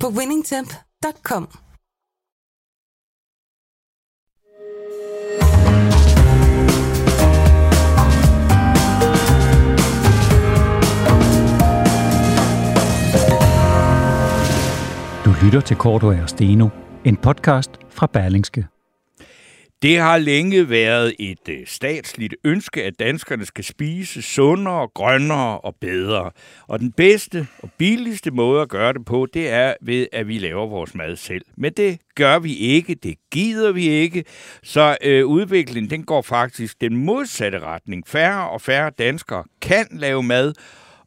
på winningtemp.com. Du lytter til Korto og Steno, en podcast fra Berlingske. Det har længe været et øh, statsligt ønske, at danskerne skal spise sundere, grønnere og bedre. Og den bedste og billigste måde at gøre det på, det er ved, at vi laver vores mad selv. Men det gør vi ikke, det gider vi ikke. Så øh, udviklingen den går faktisk den modsatte retning. Færre og færre danskere kan lave mad,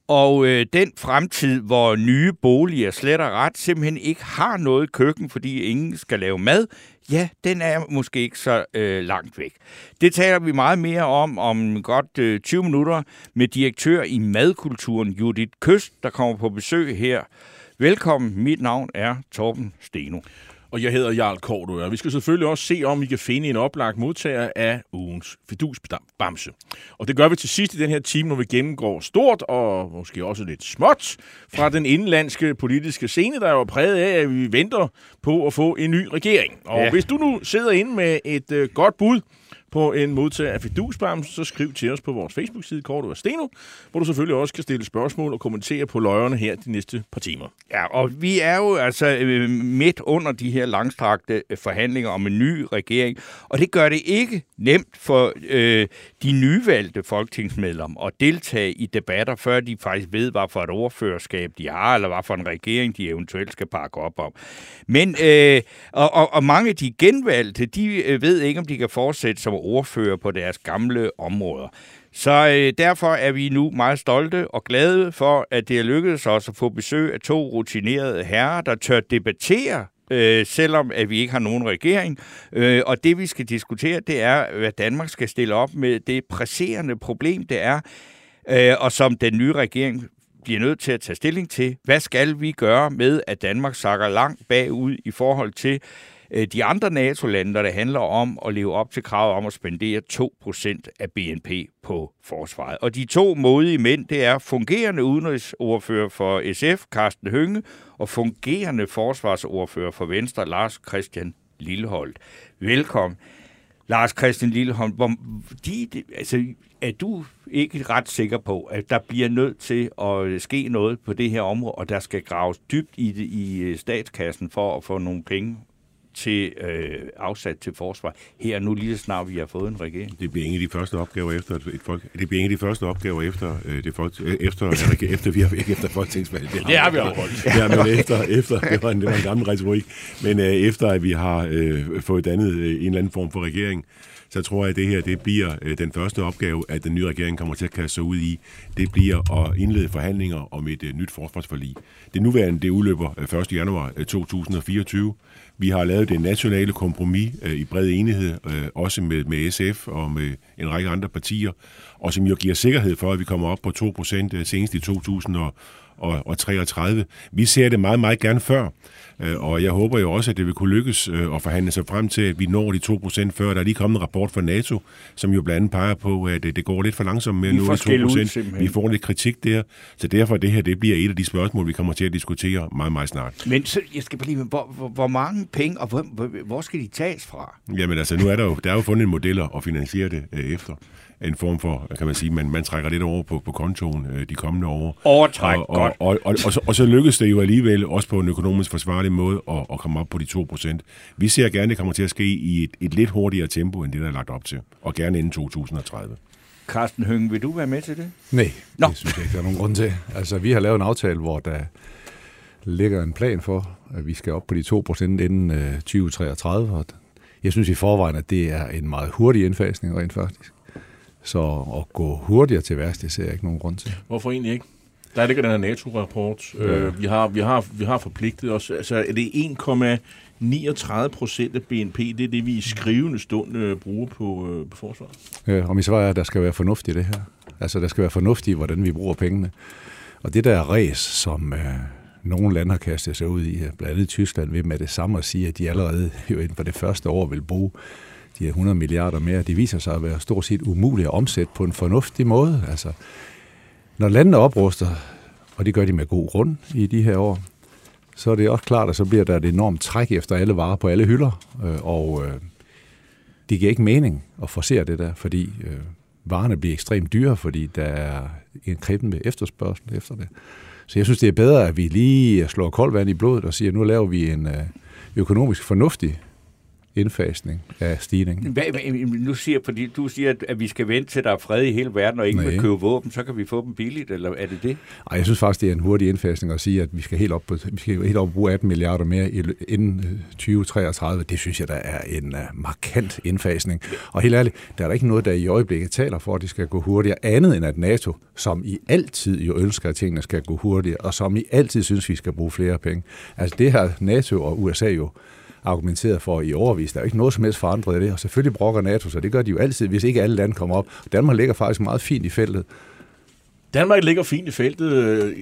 og øh, den fremtid, hvor nye boliger slet og ret simpelthen ikke har noget køkken, fordi ingen skal lave mad, ja, den er måske ikke så øh, langt væk. Det taler vi meget mere om om godt øh, 20 minutter med direktør i madkulturen Judith Køst, der kommer på besøg her. Velkommen, mit navn er Torben Steno. Og jeg hedder Jarl Korto, og vi skal selvfølgelig også se, om vi kan finde en oplagt modtager af ugens fidusbamse. Og det gør vi til sidst i den her time, når vi gennemgår stort og måske også lidt småt fra den indlandske politiske scene, der er jo præget af, at vi venter på at få en ny regering. Og ja. hvis du nu sidder inde med et øh, godt bud på en modtager af Fidusbam, så skriv til os på vores Facebook-side, Kort og Steno, hvor du selvfølgelig også kan stille spørgsmål og kommentere på løjerne her de næste par timer. Ja, og vi er jo altså øh, midt under de her langstrakte øh, forhandlinger om en ny regering, og det gør det ikke nemt for øh, de nyvalgte folketingsmedlemmer at deltage i debatter, før de faktisk ved, hvad for et ordførerskab de har, eller hvad for en regering de eventuelt skal pakke op om. Men, øh, og, og, og mange af de genvalgte, de øh, ved ikke, om de kan fortsætte som ordfører på deres gamle områder. Så øh, derfor er vi nu meget stolte og glade for, at det er lykkedes os at få besøg af to rutinerede herrer, der tør debattere øh, selvom at vi ikke har nogen regering. Øh, og det vi skal diskutere, det er, hvad Danmark skal stille op med det presserende problem, det er, øh, og som den nye regering bliver nødt til at tage stilling til. Hvad skal vi gøre med, at Danmark sakker langt bagud i forhold til Øh, de andre NATO-lande, der det handler om at leve op til kravet om at spendere 2% af BNP på forsvaret. Og de to modige mænd, det er fungerende udenrigsordfører for SF, Carsten Hønge, og fungerende forsvarsordfører for Venstre, Lars Christian Lilleholdt. Velkommen. Lars Christian Lilleholm, hvor, de, de, altså, er du ikke ret sikker på, at der bliver nødt til at ske noget på det her område, og der skal graves dybt i, det, i øh, statskassen for at få nogle penge til øh, afsat til forsvar. Her nu lige så snart vi har fået en regering. Det bliver en af de første opgaver efter et folk. Det bliver en af de første opgaver efter øh, det folk, efter, efter, efter vi har ikke efter folketingsvalget. Det, det har vi afholdt. Ja, men efter, efter det, var en, det var en gammel retorik. Men øh, efter at vi har øh, fået dannet øh, en eller anden form for regering, så tror jeg, at det her det bliver øh, den første opgave, at den nye regering kommer til at kaste sig ud i. Det bliver at indlede forhandlinger om et øh, nyt forsvarsforlig. Det nuværende det udløber 1. januar 2024. Vi har lavet det nationale kompromis øh, i bred enighed, øh, også med, med SF og med en række andre partier, og som jo giver sikkerhed for, at vi kommer op på 2% øh, senest i 2033. Vi ser det meget, meget gerne før. Øh, og jeg håber jo også, at det vil kunne lykkes øh, at forhandle sig frem til, at vi når de 2% før. Der er lige kommet en rapport fra NATO, som jo blandt andet peger på, at det går lidt for langsomt med at nå de 2%. vi får lidt kritik der. Så derfor det her, det bliver et af de spørgsmål, vi kommer til at diskutere meget, meget snart. Men så, jeg skal lige, hvor, hvor, hvor mange penge, og hvor, hvor, skal de tages fra? Jamen altså, nu er der jo, der er jo fundet en model at finansiere det øh, efter en form for, kan man sige, man, man trækker lidt over på, på kontoen øh, de kommende år. Overtræk, og, og, og, og, og, så, og så lykkes det jo alligevel også på en økonomisk forsvarlig måde at, at komme op på de 2%. Vi ser gerne, at det kommer til at ske i et, et lidt hurtigere tempo, end det, der er lagt op til, og gerne inden 2030. Carsten Hønge, vil du være med til det? Nej, Nå. det synes jeg ikke, der er nogen grund til. Altså, vi har lavet en aftale, hvor der ligger en plan for, at vi skal op på de 2% inden øh, 2033, og jeg synes i forvejen, at det er en meget hurtig indfasning rent faktisk. Så at gå hurtigere til værks, det ser jeg ikke nogen grund til. Hvorfor egentlig ikke? Der ligger den her NATO-rapport. Ja. Øh, vi, har, vi, har, vi har forpligtet os. Altså, er det 1,39 procent af BNP? Det er det, vi i skrivende stund øh, bruger på, øh, på forsvaret. Ja, og mit svar er, at der skal være fornuft i det her. Altså, der skal være fornuft i, hvordan vi bruger pengene. Og det der ræs, som øh, nogle lande har kastet sig ud i, blandt andet Tyskland, ved med det samme at sige, at de allerede jo inden for det første år vil bruge de her 100 milliarder mere, det viser sig at være stort set umulige at omsætte på en fornuftig måde. Altså, når landene opruster, og det gør de med god grund i de her år, så er det også klart, at så bliver der et enormt træk efter alle varer på alle hylder, øh, og øh, det giver ikke mening at forsere det der, fordi øh, varerne bliver ekstremt dyre, fordi der er en med efterspørgsel efter det. Så jeg synes, det er bedre, at vi lige slår koldt vand i blodet og siger, at nu laver vi en øh, økonomisk fornuftig indfasning af stigningen. Hvad, nu siger, fordi du siger, at vi skal vente til, der er fred i hele verden, og ikke vil købe våben, så kan vi få dem billigt, eller er det det? Ej, jeg synes faktisk, det er en hurtig indfasning at sige, at vi skal helt op, på, vi skal helt op bruge 18 milliarder mere inden 2033. Det synes jeg, der er en uh, markant indfasning. Og helt ærligt, der er der ikke noget, der i øjeblikket taler for, at det skal gå hurtigere, andet end at NATO, som i altid jo ønsker, at tingene skal gå hurtigere, og som i altid synes, vi skal bruge flere penge. Altså det har NATO og USA jo argumenteret for i overvis. Der er ikke noget som helst forandret i det, og selvfølgelig brokker NATO, så det gør de jo altid, hvis ikke alle lande kommer op. Danmark ligger faktisk meget fint i feltet. Danmark ligger fint i feltet.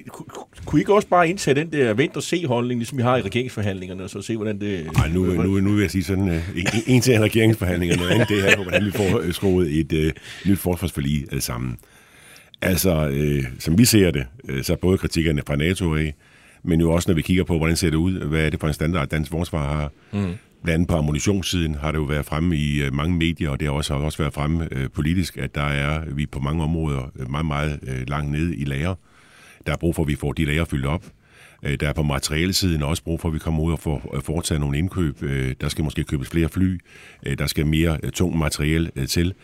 Kunne I ikke også bare indtage den der vent og se holdning, ligesom vi har i regeringsforhandlingerne, og så se, hvordan det... Nej, nu, nu, nu vil jeg sige sådan, uh, en, en til regeringsforhandlingerne, noget andet det her, hvordan vi får øh, skruet et uh, nyt forsvarsforlig uh, sammen. Altså, uh, som vi ser det, uh, så er både kritikerne fra NATO af, men jo også når vi kigger på, hvordan ser det ud, hvad er det for en standard, dansk forsvar har. Mm. Blandt andet på ammunitionssiden har det jo været fremme i uh, mange medier, og det har også, har også været fremme uh, politisk, at der er vi på mange områder uh, meget, meget uh, langt nede i lager. Der er brug for, at vi får de lager fyldt op. Uh, der er på materialesiden også brug for, at vi kommer ud og får uh, foretaget nogle indkøb. Uh, der skal måske købes flere fly. Uh, der skal mere uh, tung materiel uh, til.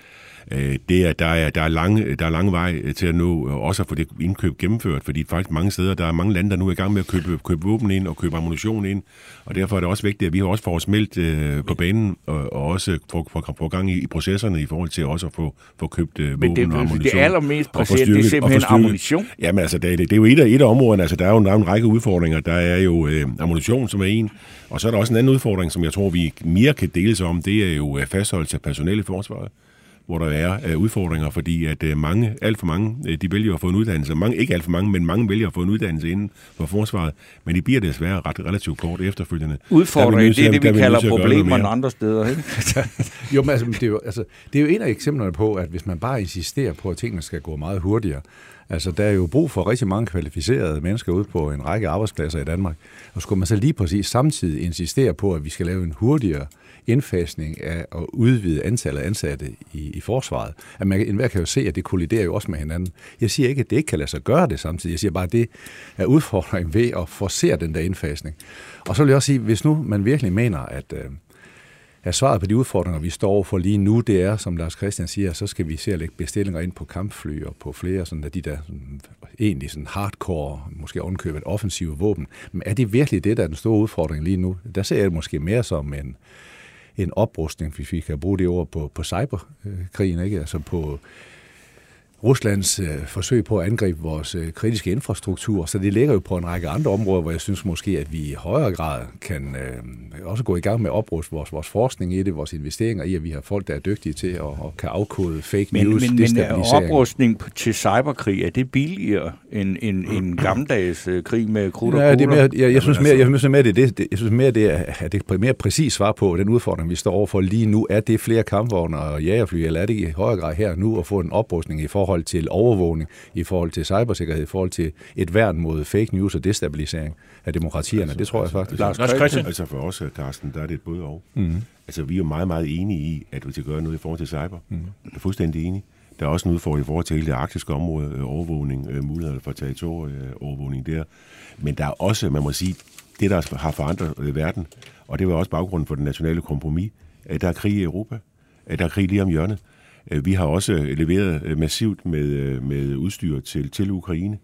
Øh, det er, der, er, der, er lange, der er lang vej øh, til at nå øh, også at få det indkøb gennemført, fordi faktisk mange steder, der er mange lande, der nu er i gang med at købe, købe våben ind og købe ammunition ind, og derfor er det også vigtigt, at vi også får os meldt øh, på banen og, og også får, får, får gang i, i processerne i forhold til også at få, få købt øh, våben det, og ammunition. det allermest presserende, det er simpelthen ammunition? Jamen altså, det, det, det er jo et af, et af områderne, altså der er jo en, der er en række udfordringer. Der er jo øh, ammunition, som er en, og så er der også en anden udfordring, som jeg tror, vi mere kan deles om, det er jo fastholdelse af personale i forsvaret hvor der er uh, udfordringer, fordi at uh, mange, alt for mange, uh, de vælger at få en uddannelse. Mange, ikke alt for mange, men mange vælger at få en uddannelse inden for forsvaret, men de bliver desværre ret relativt kort efterfølgende. Udfordring, det er det, vi kalder problemer andre steder, ikke? jo, men altså det, er jo, altså, det er jo en af eksemplerne på, at hvis man bare insisterer på, at tingene skal gå meget hurtigere, Altså, der er jo brug for rigtig mange kvalificerede mennesker ude på en række arbejdspladser i Danmark. Og skulle man så lige præcis samtidig insistere på, at vi skal lave en hurtigere øh, indfasning af at udvide antallet af ansatte i, i forsvaret. At man, enhver kan jo se, at det kolliderer jo også med hinanden. Jeg siger ikke, at det ikke kan lade sig gøre det samtidig. Jeg siger bare, at det er udfordringen ved at forcere den der indfasning. Og så vil jeg også sige, hvis nu man virkelig mener, at, øh, at svaret på de udfordringer, vi står for lige nu, det er, som Lars Christian siger, så skal vi se at lægge bestillinger ind på kampfly og på flere sådan, af de der sådan, egentlig sådan hardcore, måske ovenkøbet offensive våben. Men er det virkelig det, der er den store udfordring lige nu? Der ser jeg det måske mere som en, en oprustning, hvis vi kan bruge det ord på, på cyberkrigen, ikke? altså på Ruslands øh, forsøg på at angribe vores øh, kritiske infrastruktur, så det ligger jo på en række andre områder, hvor jeg synes måske, at vi i højere grad kan øh, også gå i gang med at opruste vores, vores forskning i det, vores investeringer i, at vi har folk, der er dygtige til at og kan afkode fake men, news, men, men oprustning til cyberkrig, er det billigere end en, en gammeldags øh, krig med krudt og ja, det er mere, jeg, jeg, jeg, synes mere, jeg synes mere, det, det, det, jeg synes mere, det er, at det er mere præcis svar på den udfordring, vi står overfor lige nu. Er det flere kampvogne og jagerfly, eller er det i højere grad her nu at få en oprustning i forhold forhold til overvågning, i forhold til cybersikkerhed, i forhold til et værn mod fake news og destabilisering af demokratierne. Altså, det tror altså, jeg faktisk. Altså, Lars Christian. Altså for os, Carsten, der er det et både og. Mm-hmm. Altså vi er jo meget, meget enige i, at vi skal gøre noget i forhold til cyber. Mm-hmm. Jeg er fuldstændig enige. Der er også en udfordring i forhold til hele det arktiske område, øh, overvågning, øh, muligheder for territorieovervågning der. Men der er også, man må sige, det, der har forandret øh, verden, og det var også baggrunden for den nationale kompromis, at der er krig i Europa, at der er krig lige om hjørnet. Øh, vi har også leveret øh, massivt med, øh, med udstyr til, til Ukraine.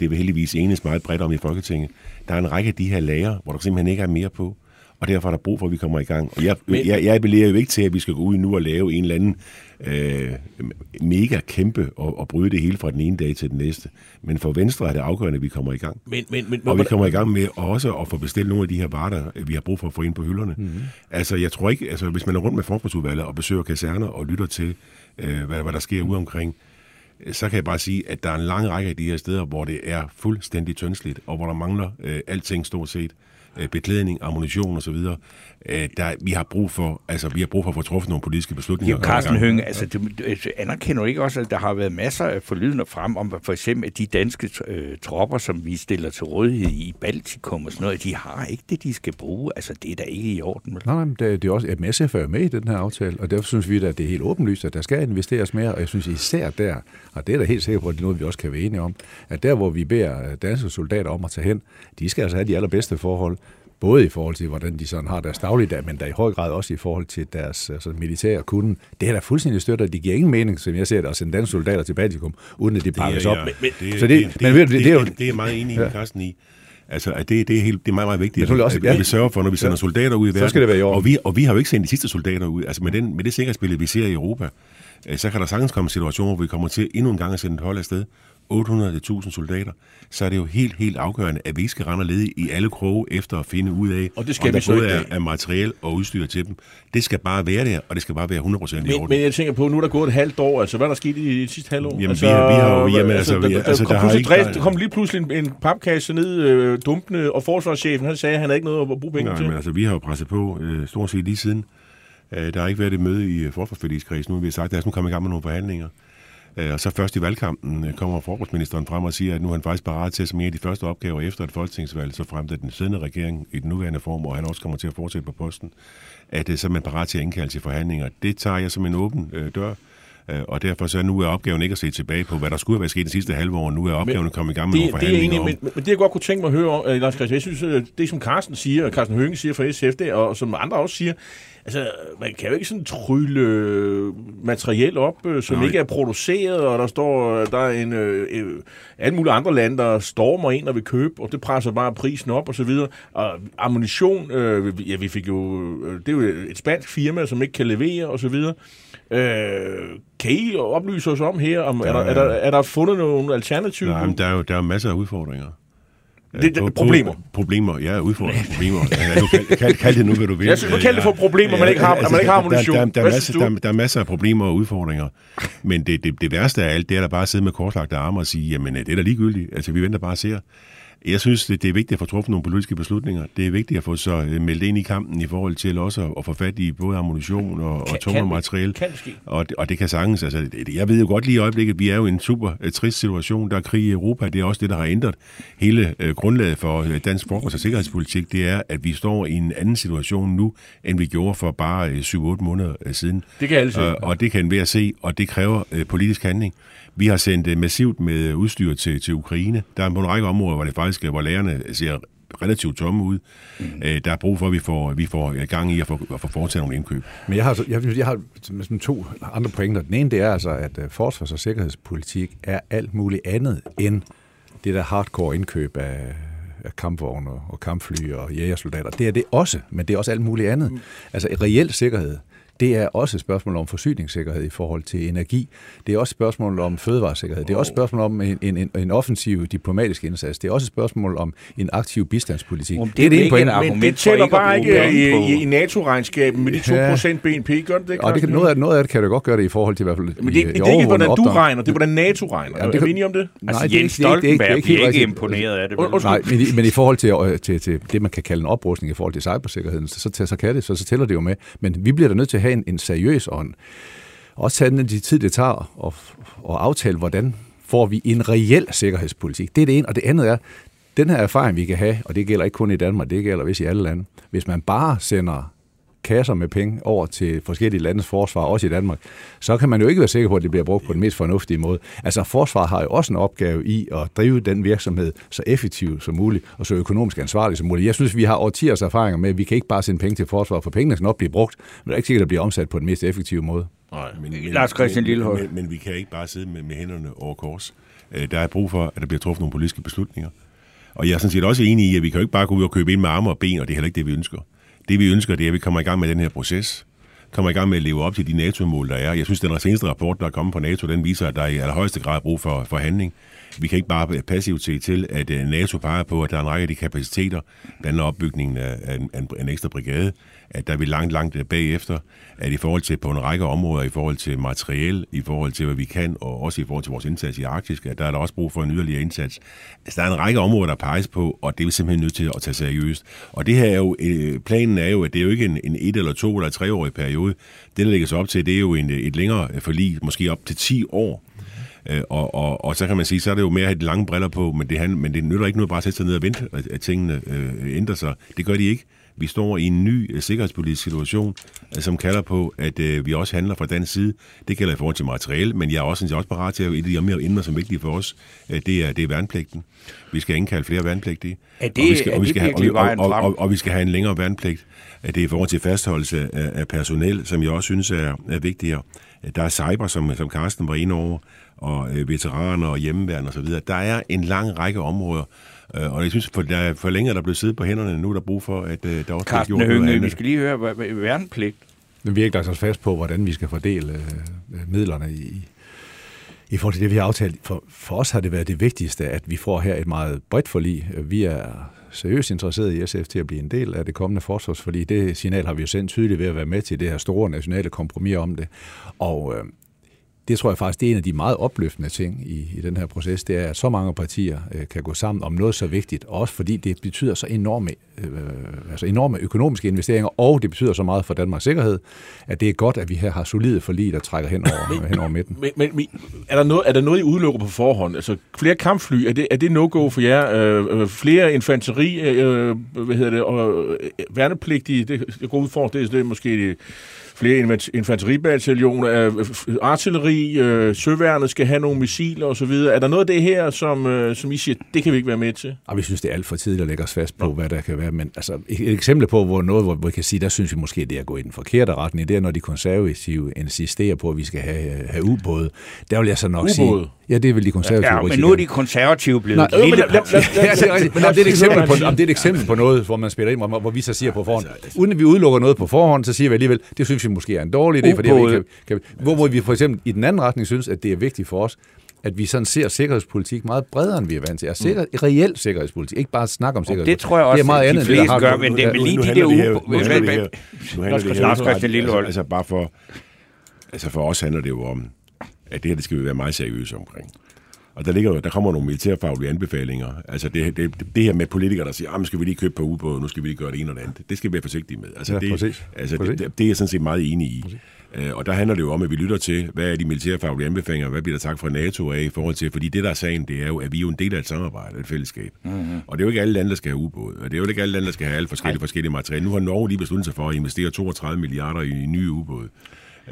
Det vil heldigvis enes meget bredt om i Folketinget. Der er en række af de her lager, hvor der simpelthen ikke er mere på. og derfor er der brug for, at vi kommer i gang. Og jeg, Men... jeg, jeg appellerer jo ikke til, at vi skal gå ud nu og lave en eller anden øh, mega kæmpe og, og bryde det hele fra den ene dag til den næste. Men for Venstre er det afgørende, at vi kommer i gang. Men, men, men, og vi kommer i gang med også at få bestilt nogle af de her varer, vi har brug for at få ind på hylderne. Mm-hmm. Altså, jeg tror ikke, altså, hvis man er rundt med forsvarsudvalget og besøger kaserner og lytter til, øh, hvad, hvad der sker ude omkring, øh, så kan jeg bare sige, at der er en lang række af de her steder, hvor det er fuldstændig tyndsligt, og hvor der mangler øh, alting stort set. Øh, beklædning, ammunition osv., øh, der, vi har brug for, altså, vi har brug for at få truffet nogle politiske beslutninger. Jo, Carsten Hønge, altså, du, du anerkender du ikke også, at der har været masser af forlydende frem om, for eksempel de danske øh, tropper, som vi stiller til rådighed i Baltikum og sådan noget, de har ikke det, de skal bruge. Altså, det er da ikke i orden. Vel? Nej, nej, det, det er også, at SF er med i den her aftale, og derfor synes vi, at det er helt åbenlyst, at der skal investeres mere, og jeg synes især der, og det er da helt sikkert på, at det er noget, vi også kan være enige om, at der, hvor vi beder danske soldater om at tage hen, de skal altså have de allerbedste forhold, både i forhold til, hvordan de sådan har deres dagligdag, men der i høj grad også i forhold til deres altså, militære kunden. Det er da fuldstændig støtter, at det giver ingen mening, som jeg ser det, at sende danske soldater til Baltikum, uden at de pakkes op. det, så det, det, men, det, det, det, er er meget enig i, ja. Carsten, i. Altså, at det, det, er helt, det er meget, meget vigtigt, at, også, at, ja. vi sørger for, når vi sender ja. soldater ud i verden. Så skal det være i år. Og vi, og vi har jo ikke sendt de sidste soldater ud. Altså, med, den, med det sikkerhedsbillede, vi ser i Europa, øh, så kan der sagtens komme situationer, hvor vi kommer til endnu en gang at sende et hold afsted, 800.000 soldater, så er det jo helt, helt afgørende, at vi ikke skal rende og lede i alle kroge efter at finde ud af, og det skal om vi der både er, er materiel og udstyr til dem. Det skal bare være der, og det skal bare være 100% men, i orden. Men jeg tænker på, nu er der gået et halvt år, altså hvad er der sket i det sidste halvår? Jamen, altså, vi, har, vi har jo, jamen, altså, altså, der, altså, der, kom, der, har ikke, kom lige pludselig en, en papkasse ned øh, dumpende, og forsvarschefen han sagde, at han havde ikke noget at bruge penge Nej, til. Men, altså, vi har jo presset på øh, stort set lige siden. Øh, der har ikke været et møde i forsvarsforligskredsen. Nu har vi sagt, at der er nu kommet i gang med nogle forhandlinger. Øh, og så først i valgkampen øh, kommer forsvarsministeren frem og siger, at nu er han faktisk parat til som en af de første opgaver efter et folketingsvalg, så frem til den siddende regering i den nuværende form, og han også kommer til at fortsætte på posten, at øh, så er man parat til at indkalde til forhandlinger. Det tager jeg som en åben dør. Og derfor så nu er opgaven ikke at se tilbage på, hvad der skulle have været sket de sidste halve år. Nu er opgaven at komme i gang med det, nogle forhandlinger. Det er egentlig, men, men, det jeg godt kunne tænke mig at høre, Lars Christian, jeg synes, det som Carsten siger, Carsten Hønge siger fra SF, det, og som andre også siger, Altså, man kan jo ikke sådan trylle materiel op, øh, som Nej. ikke er produceret, og der står, der er en, øh, øh, alle mulige andre lande, der stormer ind og vil købe, og det presser bare prisen op og så videre. Og ammunition, øh, ja, vi fik jo, øh, det er jo et spansk firma, som ikke kan levere og så videre. Øh, kan I oplyse os om her, om der, er, der, er, der, er der fundet nogle alternativer? Nej, men der er jo der er masser af udfordringer. Det, det, problemer. Problemer, ja, udfordringer, problemer. Ja, du kald, kald, kald det nu, hvad du vil. Jeg synes, du kalder det for problemer, man ikke har, altså, man ikke har ammunition. Der, der, der, der, er masser, der, der er masser af problemer og udfordringer. Men det, det, det værste af alt, det er da bare at sidde med korslagte arme og sige, jamen det er da ligegyldigt. Altså, vi venter bare og ser. Jeg synes, det, det er vigtigt at få truffet nogle politiske beslutninger. Det er vigtigt at få så øh, meldt ind i kampen i forhold til også at, få fat i både ammunition og, og tunge materiale. Kan det ske? Og, og det kan sagtens. Altså, det, jeg ved jo godt lige i øjeblikket, vi er jo i en super uh, trist situation. Der er krig i Europa. Det er også det, der har ændret hele uh, grundlaget for dansk forsvars- og sikkerhedspolitik. Det er, at vi står i en anden situation nu, end vi gjorde for bare uh, 7-8 måneder siden. Det kan alle se. Uh, og det kan enhver se, og det kræver politisk handling. Vi har sendt uh, massivt med udstyr til, til Ukraine. Der er på en række områder, hvor det faktisk hvor lærerne ser relativt tomme ud. Mm. Der er brug for, at vi får, vi får gang i at få, at få foretaget nogle indkøb. Men jeg har, jeg, jeg har sådan to andre pointer. Den ene det er altså, at forsvars- og sikkerhedspolitik er alt muligt andet end det der hardcore indkøb af, af kampvogne og kampfly og jægersoldater. Det er det også, men det er også alt muligt andet. Mm. Altså reel sikkerhed det er også et spørgsmål om forsyningssikkerhed i forhold til energi. Det er også et spørgsmål om fødevaresikkerhed. Det er også et spørgsmål om en, en, en offensiv diplomatisk indsats. Det er også et spørgsmål om en aktiv bistandspolitik. det, det er det ikke et argument Men det tæller bare ikke i, i, i NATO-regnskabet med de 2% ja. BNP. Gør det det, og det kan, noget, af, noget af det kan det godt gøre det i forhold til i hvert fald Men det, i, det, det er ikke, hvordan du regner. Det er, hvordan NATO regner. Ja, det, er vi enige om det? Nej, altså, Jens Stoltenberg bliver ikke imponeret af det. Nej, men, men i forhold til, øh, til, til det, man kan kalde en oprustning i forhold til cybersikkerheden, så, så, så kan det, så, så tæller det jo med. Men vi bliver da nødt til at have en, en seriøs og også tage den de tid, det tager og, og aftale, hvordan får vi en reel sikkerhedspolitik. Det er det ene. Og det andet er, den her erfaring, vi kan have, og det gælder ikke kun i Danmark, det gælder vist i alle lande, hvis man bare sender kasser med penge over til forskellige landes forsvar, også i Danmark, så kan man jo ikke være sikker på, at det bliver brugt på den mest fornuftige måde. Altså forsvar har jo også en opgave i at drive den virksomhed så effektivt som muligt og så økonomisk ansvarligt som muligt. Jeg synes, vi har årtiers erfaringer med, at vi kan ikke bare sende penge til forsvar, for pengene skal nok blive brugt, men det er ikke sikkert, at det bliver omsat på den mest effektive måde. Nej, men, men, Lars Christian Lillehold. Men, men, men vi kan ikke bare sidde med, med hænderne over kors. Øh, der er brug for, at der bliver truffet nogle politiske beslutninger. Og jeg er sådan set også enig i, at vi kan jo ikke bare gå ud og købe ind med arme og ben, og det er heller ikke det, vi ønsker. Det vi ønsker, det er, at vi kommer i gang med den her proces kommer i gang med at leve op til de NATO-mål, der er. Jeg synes, den seneste rapport, der er kommet fra NATO, den viser, at der er i allerhøjeste grad brug for, for handling. Vi kan ikke bare passivt se til, at øh, NATO peger på, at der er en række af de kapaciteter, blandt andet opbygningen af en, en, en ekstra brigade, at der er vi langt, langt bagefter, at i forhold til på en række områder, i forhold til materiel, i forhold til, hvad vi kan, og også i forhold til vores indsats i Arktisk, at der er der også brug for en yderligere indsats. Altså, der er en række områder, der peges på, og det er vi simpelthen nødt til at tage seriøst. Og det her er jo, øh, planen er jo, at det er jo ikke en, en et eller to eller treårig periode. Det, der lægges op til, det er jo en, et længere forlig, måske op til 10 år, øh, og, og, og så kan man sige, så er det jo mere at have de lange briller på, men det, men det nytter ikke noget bare at sætte sig ned og vente, at, at tingene øh, ændrer sig. Det gør de ikke. Vi står i en ny uh, sikkerhedspolitisk situation, uh, som kalder på, at uh, vi også handler fra dansk side. Det gælder i forhold til materiale, men jeg er også, jeg også parat til at et af de mere emner, som er vigtige for os, det, er, det er værnepligten. Vi skal indkalde flere værnepligtige. Er det, og vi skal, og vi skal, have, og, og, og, og, vi skal have en længere værnepligt. Det er i forhold til fastholdelse af, af personel, som jeg også synes er, er vigtigere. Der er cyber, som, som Carsten var inde over, og øh, veteraner og hjemmeværn osv. Der er en lang række områder, øh, og jeg synes, for, der, for længe er der blevet siddet på hænderne, nu er der brug for, at øh, der også bliver gjort Hønge, vi skal lige høre værnepligt. Men vi har ikke lagt os fast på, hvordan vi skal fordele øh, midlerne i, i forhold til det, vi har aftalt. For, for os har det været det vigtigste, at vi får her et meget bredt forlig. Vi er seriøst interesseret i SF til at blive en del af det kommende forsvarsforlig. Det signal har vi jo sendt tydeligt ved at være med til det her store nationale kompromis om det. Og øh, det tror jeg faktisk, det er en af de meget opløftende ting i, i den her proces, det er, at så mange partier øh, kan gå sammen om noget så vigtigt, også fordi det betyder så enorme, øh, altså enorme økonomiske investeringer, og det betyder så meget for Danmarks sikkerhed, at det er godt, at vi her har solide forlig, der trækker hen over, men, hen over midten. Men, men, men er, der noget, er der noget, I udelukker på forhånd? Altså flere kampfly, er det, er det no-go for jer? Øh, øh flere infanteri, øh, hvad hedder det, og øh, værnepligtige, det, det går ud for, det, det er måske flere infanteribataljoner, øh, artilleri, øh, søværnet skal have nogle missiler osv. Er der noget af det her, som, øh, som I siger, det kan vi ikke være med til? Og vi synes, det er alt for tidligt at lægge os fast på, hvad der kan være. Men altså, et eksempel på hvor noget, hvor vi kan sige, der synes vi måske, det er at gå i den forkerte retning, det er, når de konservative insisterer på, at vi skal have, have ubåde. Der vil jeg så nok ubåde. sige... Ja, det er vel de konservative. Ja, men nu er de konservative blevet Nej, lille men, det er et eksempel på, det er et eksempel på noget, hvor man spiller ind, hvor, hvor vi så siger på forhånd, uden at vi udelukker noget på forhånd, så siger vi alligevel, det synes vi måske er en dårlig idé, for det vi kan, kan, hvor vi for eksempel i den anden retning synes, at det er vigtigt for os, at vi sådan ser sikkerhedspolitik meget bredere, end vi er vant til. Altså, sikker, mm. reelt sikkerhedspolitik, ikke bare snakke om sikkerhedspolitik. Det tror jeg også, det er meget andet, de fleste gør, men det er lige de der uge... Nu handler det her... Altså, bare for... Altså, for os handler det jo om, at det her, det skal vi være meget seriøse omkring. Og der, ligger, der kommer nogle militærfaglige anbefalinger. Altså det, det, det her med politikere, der siger, at ah, skal vi lige købe på ubåde, nu skal vi lige gøre det ene og det andet. Det skal vi være forsigtige med. Altså, ja, det, præcis. Altså, præcis. Det, det, er jeg sådan set meget enig i. Præcis. Øh, og der handler det jo om, at vi lytter til, hvad er de militærfaglige anbefalinger, hvad bliver der sagt fra NATO af i forhold til, fordi det der er sagen, det er jo, at vi er jo en del af et samarbejde, et fællesskab. Mm-hmm. Og det er jo ikke alle lande, der skal have ubåde, og det er jo ikke alle lande, der skal have alle forskellige, forskellige materialer. Nu har Norge lige besluttet sig for at investere 32 milliarder i, i nye ubåde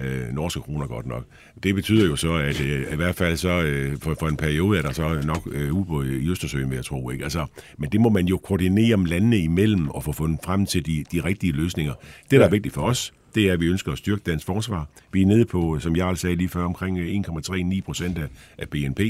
øh, norske kroner godt nok. Det betyder jo så, at øh, i hvert fald så øh, for, for en periode er der så nok øh, ubåde i Østersøen, vil jeg tro. Ikke? Altså, men det må man jo koordinere om landene imellem og få fundet frem til de, de rigtige løsninger. Det, der er vigtigt for os, det er, at vi ønsker at styrke dansk forsvar. Vi er nede på, som jeg sagde lige før, omkring 1,39 procent af, af BNP.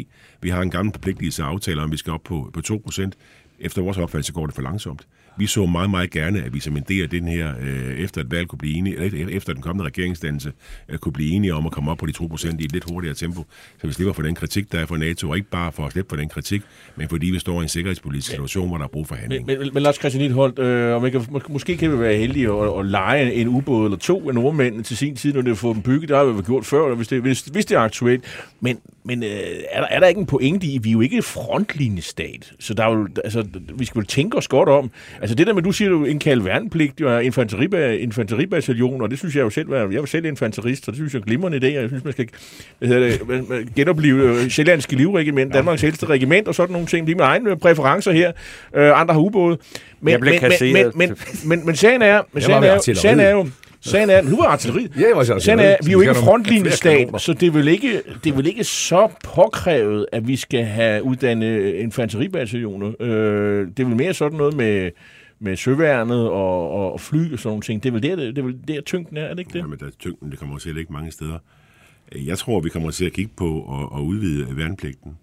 Vi har en gammel forpligtelse aftaler om, vi skal op på, på 2 procent. Efter vores opfattelse går det for langsomt. Vi så meget, meget gerne, at vi som en del af den her, øh, efter et valg kunne blive enige, eller efter den kommende regeringsdannelse, øh, kunne blive enige om at komme op på de 2% i et lidt hurtigere tempo, så vi slipper for den kritik, der er fra NATO, og ikke bare for at slippe for den kritik, men fordi vi står i en sikkerhedspolitisk situation, hvor der er brug for handling. Men, men, men Lars Christian Hitholdt, øh, om kan, måske kan vi være heldige at, at lege en ubåd eller to af nordmændene til sin tid, når det har fået dem bygget. Det har vi gjort før, hvis det, hvis, hvis det er aktuelt. Men, men øh, er, der, er der ikke en pointe i, vi er jo ikke frontlinjestat, så der er jo, altså, vi skal vel tænke os godt om. Altså det der med, du siger, du indkalde værnepligt og infanteriba, infanteribataljon, og det synes jeg jo selv, jeg er jo selv infanterist, så det synes jeg er glimrende idé, jeg synes, man skal hvad det, genopleve øh, Sjællandske Livregiment, Danmarks ældste regiment og sådan nogle ting. De er mine egne præferencer her. Øh, andre har ubåde. Men, men, men, men, men, men, men sagen er, men sagen er, sagen er jo, Sagen er, nu er artilleri. Ja, jeg var Sagen er, vi er jo ikke frontlinjestat, så det er, vel ikke, det er vel ikke så påkrævet, at vi skal have uddannet infanteribataljoner. Øh, det er vel mere sådan noget med med søværnet og, og, og fly og sådan nogle ting. Det er vel der, det er vel der tyngden er, er det ikke det? Ja, men der, tyngden det kommer til at ligge mange steder. Jeg tror, vi kommer til at kigge på at, at udvide værnepligten.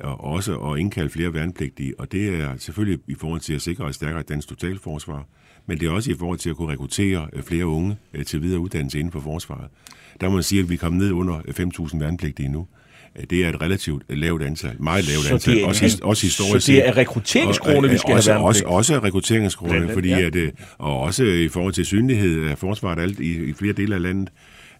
og også at indkalde flere værnepligtige, og det er selvfølgelig i forhold til at sikre et stærkere dansk totalforsvar, men det er også i forhold til at kunne rekruttere øh, flere unge øh, til videre uddannelse inden for forsvaret. Der må man sige, at vi kommet ned under 5.000 værnepligtige nu. Øh, Det er et relativt lavt antal, meget lavt Så antal, er- også, også historisk Så det er set. rekrutteringskrone, vi skal også, have også, også rekrutteringskrone, Blandt fordi ja. at, øh, og også i forhold til synlighed af forsvaret alt i, i flere dele af landet.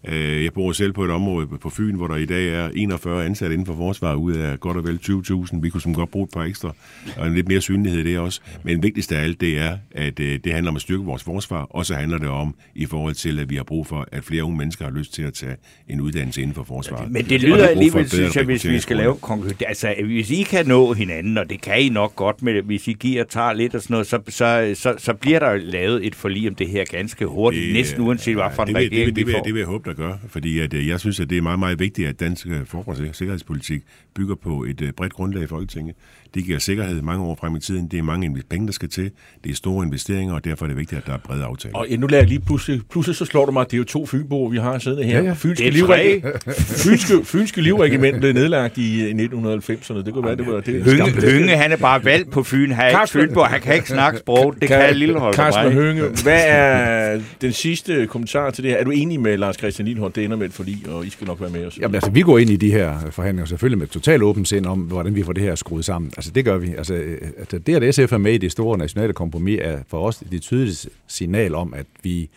Øh, Jeg bor selv på et område på Fyn, hvor der i dag er 41 ansatte inden for forsvaret, ud af godt og vel 20.000. Vi kunne som godt bruge et par ekstra, og en lidt mere synlighed i det også. Men vigtigst af alt, det er, at øh, det handler om at styrke vores forsvar, og så handler det om, i forhold til, at vi har brug for, at flere unge mennesker har lyst til at tage en uddannelse inden for forsvaret. Men det der lyder er alligevel, synes jeg, hvis vi skal lave konkurrence. Altså, hvis I kan nå hinanden, og det kan I nok godt, med, hvis I giver og tager lidt og sådan noget, så, så, så, så bliver der lavet et forlig om det her ganske hurtigt, det, næsten uanset hvad for en det regering det, det, vi vil, får. det vil jeg håbe, der gør, fordi at, øh, jeg synes, at det er meget, meget vigtigt, at dansk øh, forsvars- og sikkerhedspolitik bygger på et øh, bredt grundlag i Folketinget. Det giver sikkerhed mange år frem i tiden. Det er mange penge, der skal til. Det er store investeringer, og derfor er det vigtigt, at der er brede aftaler. Og ja, nu lader jeg lige pludselig, pludselig så slår det mig, at det er jo to fynboer, vi har siddende her. Ja, ja. Fynske, er livregi- fynske, fynske livregiment blev nedlagt i, i 1990'erne. Det kunne være, det var det. Hønge, Hønge, han er bare valgt på Fyn. Han er ikke Carsten- Fynborg. Han kan ikke snakke sprog. Det kan Lillehold Carsten. Hønge, hvad er den sidste kommentar til det her? Er du enig med Lars Christian Lindholm, det ender med et forlig, og I skal nok være med os? Jamen altså, vi går ind i de her forhandlinger selvfølgelig med et totalt åbent sind om, hvordan vi får det her skruet sammen. Altså, det gør vi. Altså, øh, altså det, at SF er med i det store nationale kompromis, er for os et tydeligt signal om, at vi,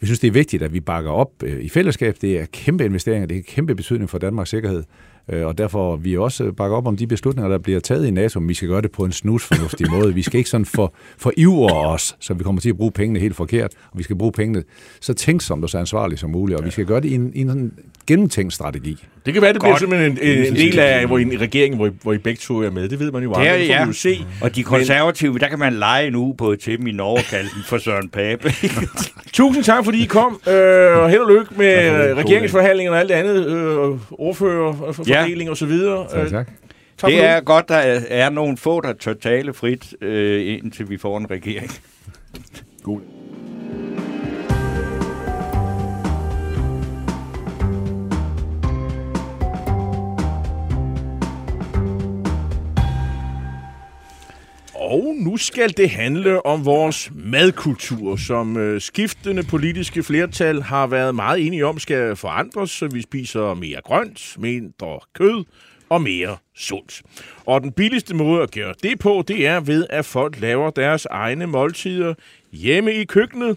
vi synes, det er vigtigt, at vi bakker op øh, i fællesskab. Det er kæmpe investeringer, det er kæmpe betydning for Danmarks sikkerhed. Øh, og derfor vi også bakker op om de beslutninger, der bliver taget i NATO, men vi skal gøre det på en snusfornuftig måde. Vi skal ikke sådan for, for ivre os, så vi kommer til at bruge pengene helt forkert, og vi skal bruge pengene så tænksomt og så ansvarligt som muligt, og vi skal gøre det i en, i en sådan gennemtænkt strategi. Det kan være, det bliver Godt. simpelthen en, en, en del af hvor I, en regering, hvor I, hvor I begge to er med. Det ved man jo Det er, aldrig. Det får ja. vi jo se. Og de konservative, der kan man lege en uge på til dem i Norge, kalde den for Søren Pape. Tusind tak, fordi I kom, øh, og held og lykke med øh, regeringsforhandlingerne og alt det andet, øh, ordfører, Ja. fordeling og så videre. Tak, Øh, tak. tak Det er godt, der er, er nogle få, der tør tale frit, øh, indtil vi får en regering. God. Og nu skal det handle om vores madkultur, som øh, skiftende politiske flertal har været meget enige om skal forandres, så vi spiser mere grønt, mindre kød og mere sundt. Og den billigste måde at gøre det på, det er ved, at folk laver deres egne måltider hjemme i køkkenet.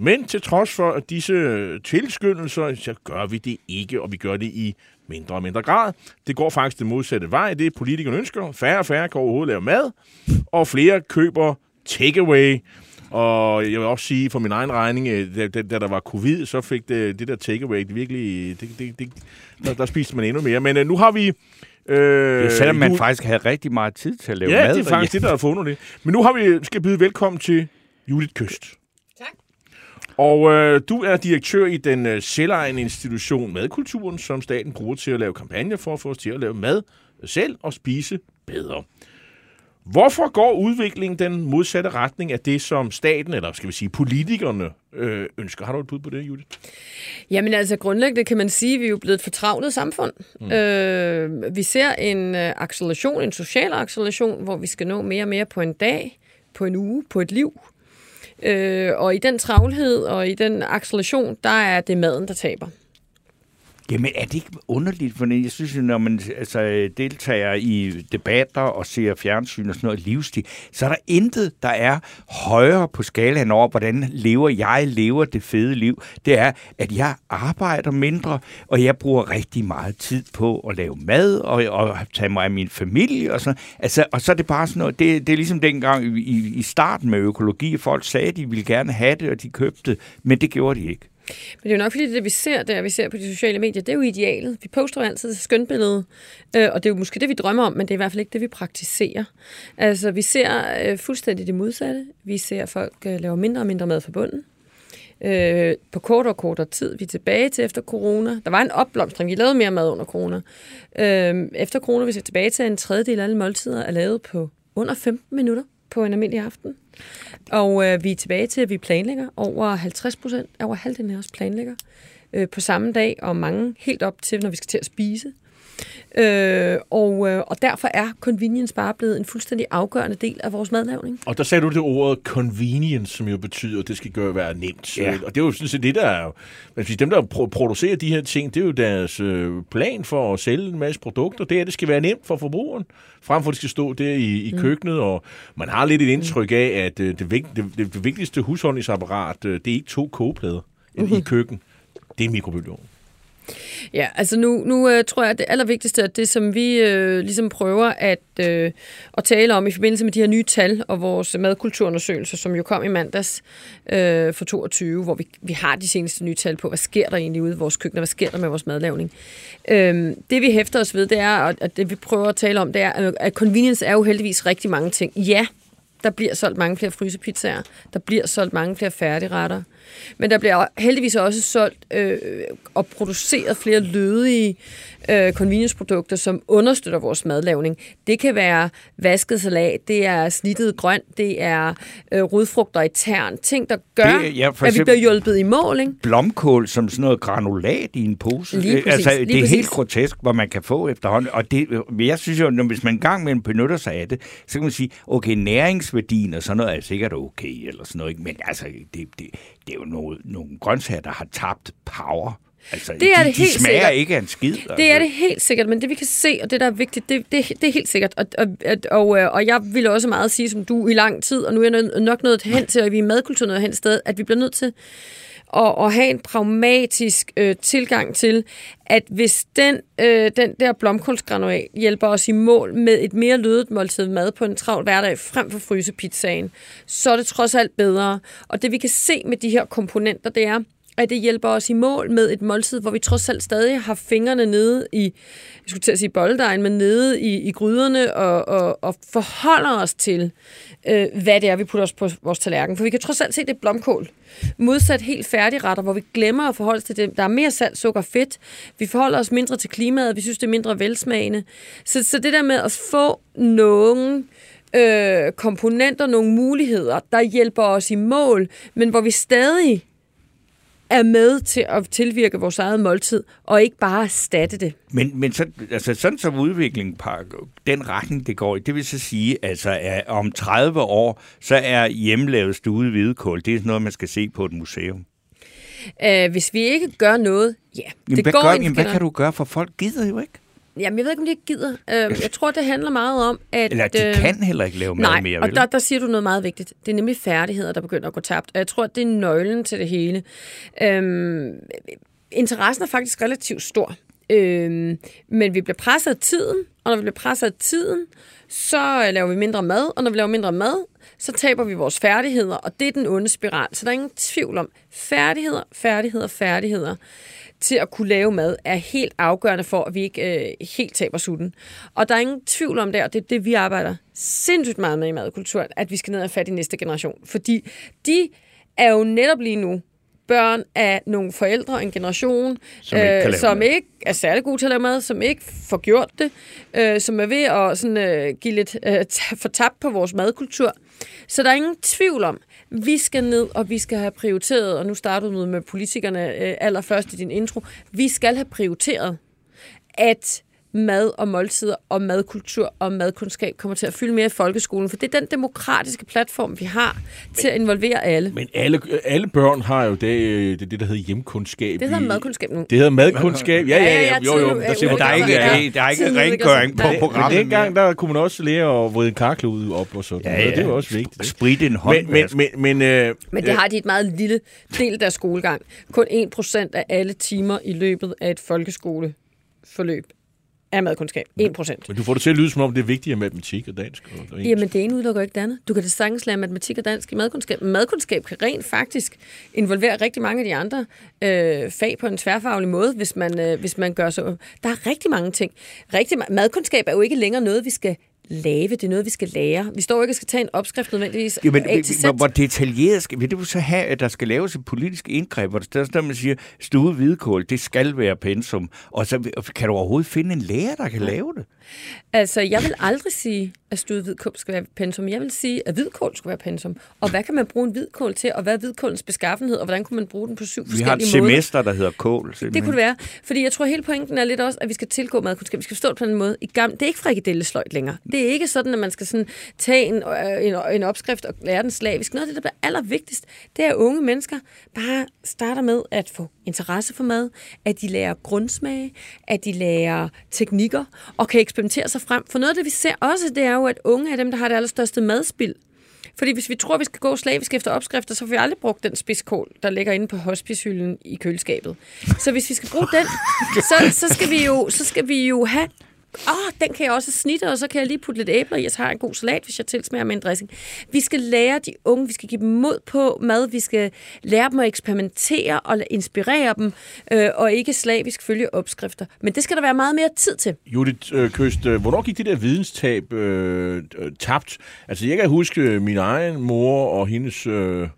Men til trods for disse øh, tilskyndelser, så gør vi det ikke, og vi gør det i mindre og mindre grad. Det går faktisk den modsatte vej. Det er politikerne ønsker. Færre og færre kan overhovedet lave mad, og flere køber takeaway. Og jeg vil også sige, for min egen regning, øh, da, da, da der var covid, så fik det, det der takeaway, det virkelig, det, det, det, der, der spiste man endnu mere. Men øh, nu har vi... Øh, Det selvom man nu- faktisk havde rigtig meget tid til at lave Ja, mad. det er faktisk det, der er fundet det. Men nu har vi, skal byde velkommen til Judith Køst. Og øh, du er direktør i den øh, selvejende institution Madkulturen, som staten bruger til at lave kampagner for at få os til at lave mad selv og spise bedre. Hvorfor går udviklingen den modsatte retning af det, som staten, eller skal vi sige politikerne, øh, ønsker? Har du et bud på det, Judith? Jamen altså grundlæggende kan man sige, at vi er jo blevet et fortravlet samfund. Mm. Øh, vi ser en øh, acceleration, en social acceleration, hvor vi skal nå mere og mere på en dag, på en uge, på et liv. Øh, og i den travlhed og i den acceleration, der er det maden, der taber. Jamen, er det ikke underligt? For jeg synes, jo, når man altså, deltager i debatter og ser fjernsyn og sådan noget livsstil, så er der intet, der er højere på skalaen over, hvordan lever jeg lever det fede liv. Det er, at jeg arbejder mindre, og jeg bruger rigtig meget tid på at lave mad og, og tage mig af min familie. Og, sådan. Altså, og så er det bare sådan noget, det, det er ligesom dengang i, i, starten med økologi, folk sagde, at de ville gerne have det, og de købte men det gjorde de ikke. Men det er jo nok fordi, det vi ser der, vi ser på de sociale medier, det er jo idealet. Vi poster jo altid et skønt billede, øh, og det er jo måske det, vi drømmer om, men det er i hvert fald ikke det, vi praktiserer. Altså, vi ser øh, fuldstændig det modsatte. Vi ser folk øh, mindre og mindre mad fra bunden. Øh, på kortere og kortere tid. Vi er tilbage til efter corona. Der var en opblomstring. Vi lavede mere mad under corona. Øh, efter corona, vi ser tilbage til en tredjedel af alle måltider er lavet på under 15 minutter på en almindelig aften. Og øh, vi er tilbage til, at vi planlægger. Over 50 procent, over halvdelen af os planlægger øh, på samme dag, og mange helt op til, når vi skal til at spise. Øh, og, øh, og derfor er convenience bare blevet en fuldstændig afgørende del af vores madlavning. Og der sagde du det ordet convenience, som jo betyder, at det skal gøre være nemt. Ja. Og det er jo sådan set det, der er... Man siger, dem, der pro- producerer de her ting, det er jo deres øh, plan for at sælge en masse produkter. Det er, at det skal være nemt for forbrugeren, frem for at det skal stå der i, i køkkenet. Og man har lidt et indtryk af, at øh, det, vigt, det, det, vigtigste husholdningsapparat, det er ikke to kogeplader mm-hmm. i køkken. Det er mikrobølgeovnen. Ja, altså nu, nu øh, tror jeg, at det allervigtigste er det, som vi øh, ligesom prøver at, øh, at tale om i forbindelse med de her nye tal og vores madkulturundersøgelse, som jo kom i mandags øh, for 22, hvor vi, vi har de seneste nye tal på, hvad sker der egentlig ude i vores køkkener, hvad sker der med vores madlavning. Øh, det vi hæfter os ved, det er, og at det vi prøver at tale om, det er, at convenience er jo heldigvis rigtig mange ting. Ja, der bliver solgt mange flere frysepizzaer. Der bliver solgt mange flere færdigretter. Men der bliver heldigvis også solgt øh, og produceret flere lødige øh, convenience-produkter, som understøtter vores madlavning. Det kan være vasket salat, det er snittet grønt, det er øh, rodfrugter i tern. Ting, der gør, Det- ja, at vi bliver hjulpet i mål. Ikke? blomkål som sådan noget granulat i en pose. Lige Øh, præcis, altså, lige det er præcis. helt grotesk, hvad man kan få efterhånden. Og det, men jeg synes jo, når, hvis man engang med benytter sig af det, så kan man sige, okay, næringsværdien og sådan noget er sikkert okay, eller sådan noget. ikke? Men altså, det, det, det er jo noget, nogle grøntsager, der har tabt power. Altså, Det er de, det de helt smager sikkert. ikke af en skid. Altså. Det er det helt sikkert, men det vi kan se, og det der er vigtigt, det, det, det er helt sikkert. Og, og, og, øh, og jeg ville også meget sige, som du i lang tid, og nu er jeg nok nået hen til, at vi er madkultur nået hen sted, at vi bliver nødt til og, og have en pragmatisk øh, tilgang til, at hvis den, øh, den der blomkålsgranulat hjælper os i mål med et mere lødet måltid mad på en travl hverdag frem for frysepizzaen, så er det trods alt bedre. Og det vi kan se med de her komponenter, det er, at det hjælper os i mål med et måltid, hvor vi trods alt stadig har fingrene nede i, jeg skulle til at sige boldejen, men nede i, i gryderne og, og, og forholder os til, øh, hvad det er, vi putter os på vores tallerken. For vi kan trods alt se, det er blomkål. Modsat helt færdigretter, hvor vi glemmer at forholde os til det. Der er mere salt, sukker og fedt. Vi forholder os mindre til klimaet. Vi synes, det er mindre velsmagende. Så, så det der med at få nogen øh, komponenter, nogle muligheder, der hjælper os i mål, men hvor vi stadig er med til at tilvirke vores eget måltid, og ikke bare erstatte det. Men, men så, altså, sådan som udviklingen, den retning, det går i, det vil så sige, altså, at om 30 år, så er hjemmelavet stude hvidekål, det er sådan noget, man skal se på et museum. Uh, hvis vi ikke gør noget, ja, Jamen, det hvad, går gør, jamen, hvad kan du gøre, for folk gider jo ikke? Jamen, jeg ved ikke, om de ikke gider. Uh, jeg tror, det handler meget om, at... Eller de øh, kan heller ikke lave mad Nej, mere, og vel? der, der siger du noget meget vigtigt. Det er nemlig færdigheder, der begynder at gå tabt. Og jeg tror, det er nøglen til det hele. Øhm, interessen er faktisk relativt stor. Øhm, men vi bliver presset af tiden, og når vi bliver presset af tiden, så øh, laver vi mindre mad, og når vi laver mindre mad, så taber vi vores færdigheder, og det er den onde spiral. Så der er ingen tvivl om, færdigheder, færdigheder, færdigheder til at kunne lave mad er helt afgørende for, at vi ikke øh, helt taber sutten. Og der er ingen tvivl om det, og det er det, vi arbejder sindssygt meget med i madkulturen, at vi skal ned og fat i næste generation. Fordi de er jo netop lige nu børn af nogle forældre, en generation, Som ikke lave som ikke er særlig gode til at lave mad, som ikke får gjort det, øh, som er ved at sådan, øh, give lidt øh, fortabt på vores madkultur. Så der er ingen tvivl om, vi skal ned, og vi skal have prioriteret, og nu startede du med politikerne øh, allerførst i din intro, vi skal have prioriteret, at mad og måltider og madkultur og madkundskab kommer til at fylde mere i folkeskolen, for det er den demokratiske platform, vi har til at involvere alle. Men alle, alle børn har jo det, det, det der hedder hjemkundskab. Det hedder i- madkundskab nu. Det hedder madkundskab. Ja, ja, ja. Jo, jo. tiden- Der, siger øh, der er ikke, der er ikke rengøring på sig. Men programmet. dengang, der kunne man også lære at vride en karklud op og sådan. Ja, noget. ja. Det er jo også vigtigt. Sprit en Men, håndvask. men, men, men, øh, Men det har de et meget lille del af deres skolegang. Kun 1% af alle timer i løbet af et folkeskoleforløb er madkundskab. 1%. men du får det til at lyde, som om det er vigtigere matematik og dansk. Og, engelsk. Jamen, det ene udelukker ikke det andet. Du kan da sagtens lære matematik og dansk i madkundskab. Madkundskab kan rent faktisk involvere rigtig mange af de andre øh, fag på en tværfaglig måde, hvis man, øh, hvis man gør så. Der er rigtig mange ting. Rigtig, ma- madkundskab er jo ikke længere noget, vi skal lave, det er noget, vi skal lære. Vi står jo ikke og skal tage en opskrift nødvendigvis A til Z. hvor, detaljeret skal, vil det jo så have, at der skal laves et politisk indgreb, hvor der står, man siger, stude hvidkål, det skal være pensum, og så kan du overhovedet finde en lærer, der kan lave det? Altså, jeg vil aldrig sige, at studet hvidkål skal være pensum. Jeg vil sige, at hvidkål skal være pensum. Og hvad kan man bruge en hvidkål til, og hvad er hvidkålens beskaffenhed, og hvordan kunne man bruge den på syv Vi har et forskellige måder? semester, der hedder kål. Det kunne det være. Fordi jeg tror, hele pointen er lidt også, at vi skal tilgå madkundskab. Vi skal forstå det på en måde. I gamle, det er ikke frikadellesløjt længere. Det er ikke sådan, at man skal sådan tage en, øh, en, en opskrift og lære den slavisk. Noget af det, der bliver allervigtigst, det er, at unge mennesker bare starter med at få interesse for mad, at de lærer grundsmage, at de lærer teknikker og kan eksperimentere sig frem. For noget af det, vi ser også, det er jo, at unge er dem, der har det allerstørste madspild. Fordi hvis vi tror, vi skal gå slavisk efter opskrifter, så får vi aldrig brugt den spidskål, der ligger inde på hospicehylden i køleskabet. Så hvis vi skal bruge den, så, så, skal, vi jo, så skal vi jo have Åh, oh, den kan jeg også snitte, og så kan jeg lige putte lidt æbler i, og så har jeg en god salat, hvis jeg tilsmager med en dressing. Vi skal lære de unge, vi skal give dem mod på mad, vi skal lære dem at eksperimentere og inspirere dem, øh, og ikke slavisk følge opskrifter. Men det skal der være meget mere tid til. Judith øh, Køst, øh, hvornår gik det der videnstab øh, øh tabt? Altså, jeg kan huske øh, min egen mor og hendes... Øh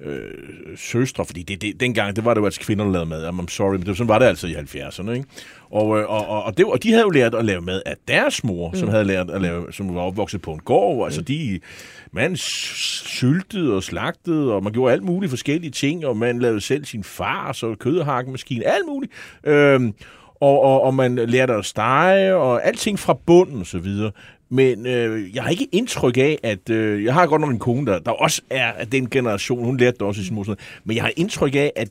øh, søstre, fordi det, det, dengang, det var det jo altså kvinder, der lavede mad. I'm sorry, men det, sådan var det altså i 70'erne, ikke? Og, øh, og, og, og, det, og de havde jo lært at lave mad af deres mor, mm. som havde lært at lave, som var opvokset på en gård. Altså de, man syltede og slagtede, og man gjorde alt muligt forskellige ting, og man lavede selv sin far, så kødhakkemaskine, alt muligt. Øhm, og, og, og man lærte at stege, og alting fra bunden og så videre. Men øh, jeg har ikke indtryk af, at... Øh, jeg har godt nok en kone, der, der også er af den generation. Hun lærte det også i sin mor. Men jeg har indtryk af, at,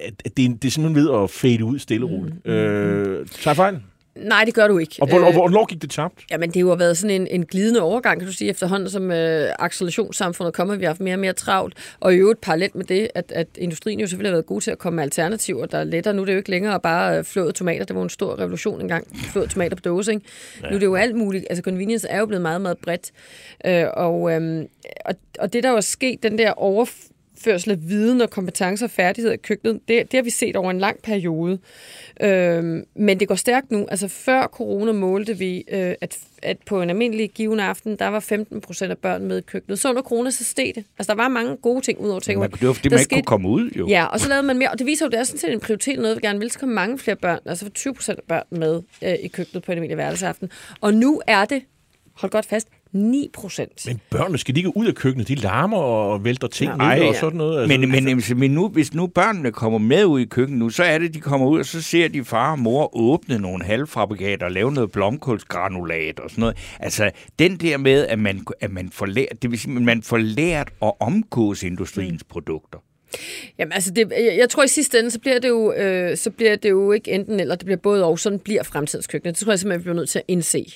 at, at det, det er simpelthen ved at fade ud stille og roligt. Mm, øh, tager fejl? Nej, det gør du ikke. Og hvor, og hvornår gik det tabt? Jamen, det har jo været sådan en, en glidende overgang, kan du sige, efterhånden som øh, accelerationssamfundet kommer, vi har haft mere og mere travlt. Og i øvrigt parallelt med det, at, at industrien jo selvfølgelig har været god til at komme med alternativer, der er lettere. Nu er det jo ikke længere bare øh, flåede tomater. Det var en stor revolution engang. Flåede tomater på dåse, ikke? Ja. Nu er det jo alt muligt. Altså, convenience er jo blevet meget, meget bredt. Øh, og, øh, og, og det, der jo er sket, den der over overførsel af viden og kompetencer og færdigheder i køkkenet, det, det har vi set over en lang periode. Øhm, men det går stærkt nu. Altså før corona målte vi, øh, at, at på en almindelig given aften, der var 15 procent af børn med i køkkenet. Så under corona, så steg det. Altså der var mange gode ting ud over ting. Men det var fordi, man ikke kunne komme ud, jo. Ja, og så lavede man mere. Og det viser jo, det er sådan set en prioritet, noget vi gerne vil. Så komme mange flere børn, altså 20 procent af børn med øh, i køkkenet på en almindelig hverdagsaften. Og nu er det, hold godt fast, 9 procent. Men børnene skal de ikke ud af køkkenet? De larmer og vælter ting Nej, ned og sådan noget. Altså, men, men, altså. men nu, hvis nu børnene kommer med ud i køkkenet nu, så er det, de kommer ud, og så ser de far og mor åbne nogle halvfabrikater og lave noget blomkålsgranulat og sådan noget. Altså, den der med, at man, at man får lært, det vil sige, at man får lært at omgås industriens mm. produkter. Jamen altså, det, jeg, jeg tror i sidste ende, så bliver det jo, øh, så bliver det jo ikke enten eller, det bliver både og, sådan bliver fremtidens køkken. Det tror jeg simpelthen, vi bliver nødt til at indse.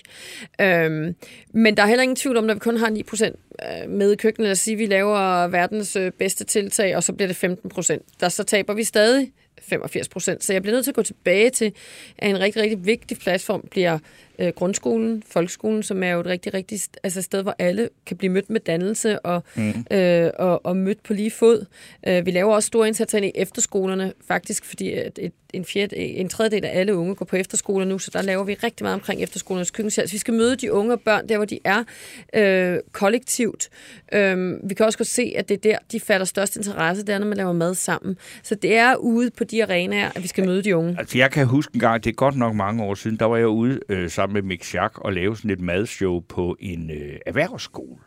Øhm, men der er heller ingen tvivl om, når vi kun har 9% øh, med i køkkenet, at sige, at vi laver verdens øh, bedste tiltag, og så bliver det 15%. Der så taber vi stadig 85 procent. Så jeg bliver nødt til at gå tilbage til, at en rigtig, rigtig vigtig platform bliver øh, grundskolen, folkeskolen, som er jo et rigtig, rigtig altså sted, hvor alle kan blive mødt med dannelse og, mm. øh, og, og mødt på lige fod. Øh, vi laver også store indsatser i efterskolerne, faktisk, fordi et, et, en, fjerde, en tredjedel af alle unge går på efterskole nu, så der laver vi rigtig meget omkring efterskolernes køkkenskab. Så vi skal møde de unge og børn der, hvor de er øh, kollektivt. Øh, vi kan også godt se, at det er der, de fatter størst interesse, det er, når man laver mad sammen. Så det er ude på de arenaer, at vi skal møde de unge. Altså, jeg kan huske en gang, det er godt nok mange år siden, der var jeg ude øh, sammen med Mick Schack og lave sådan et madshow på en øh, erhvervsskole.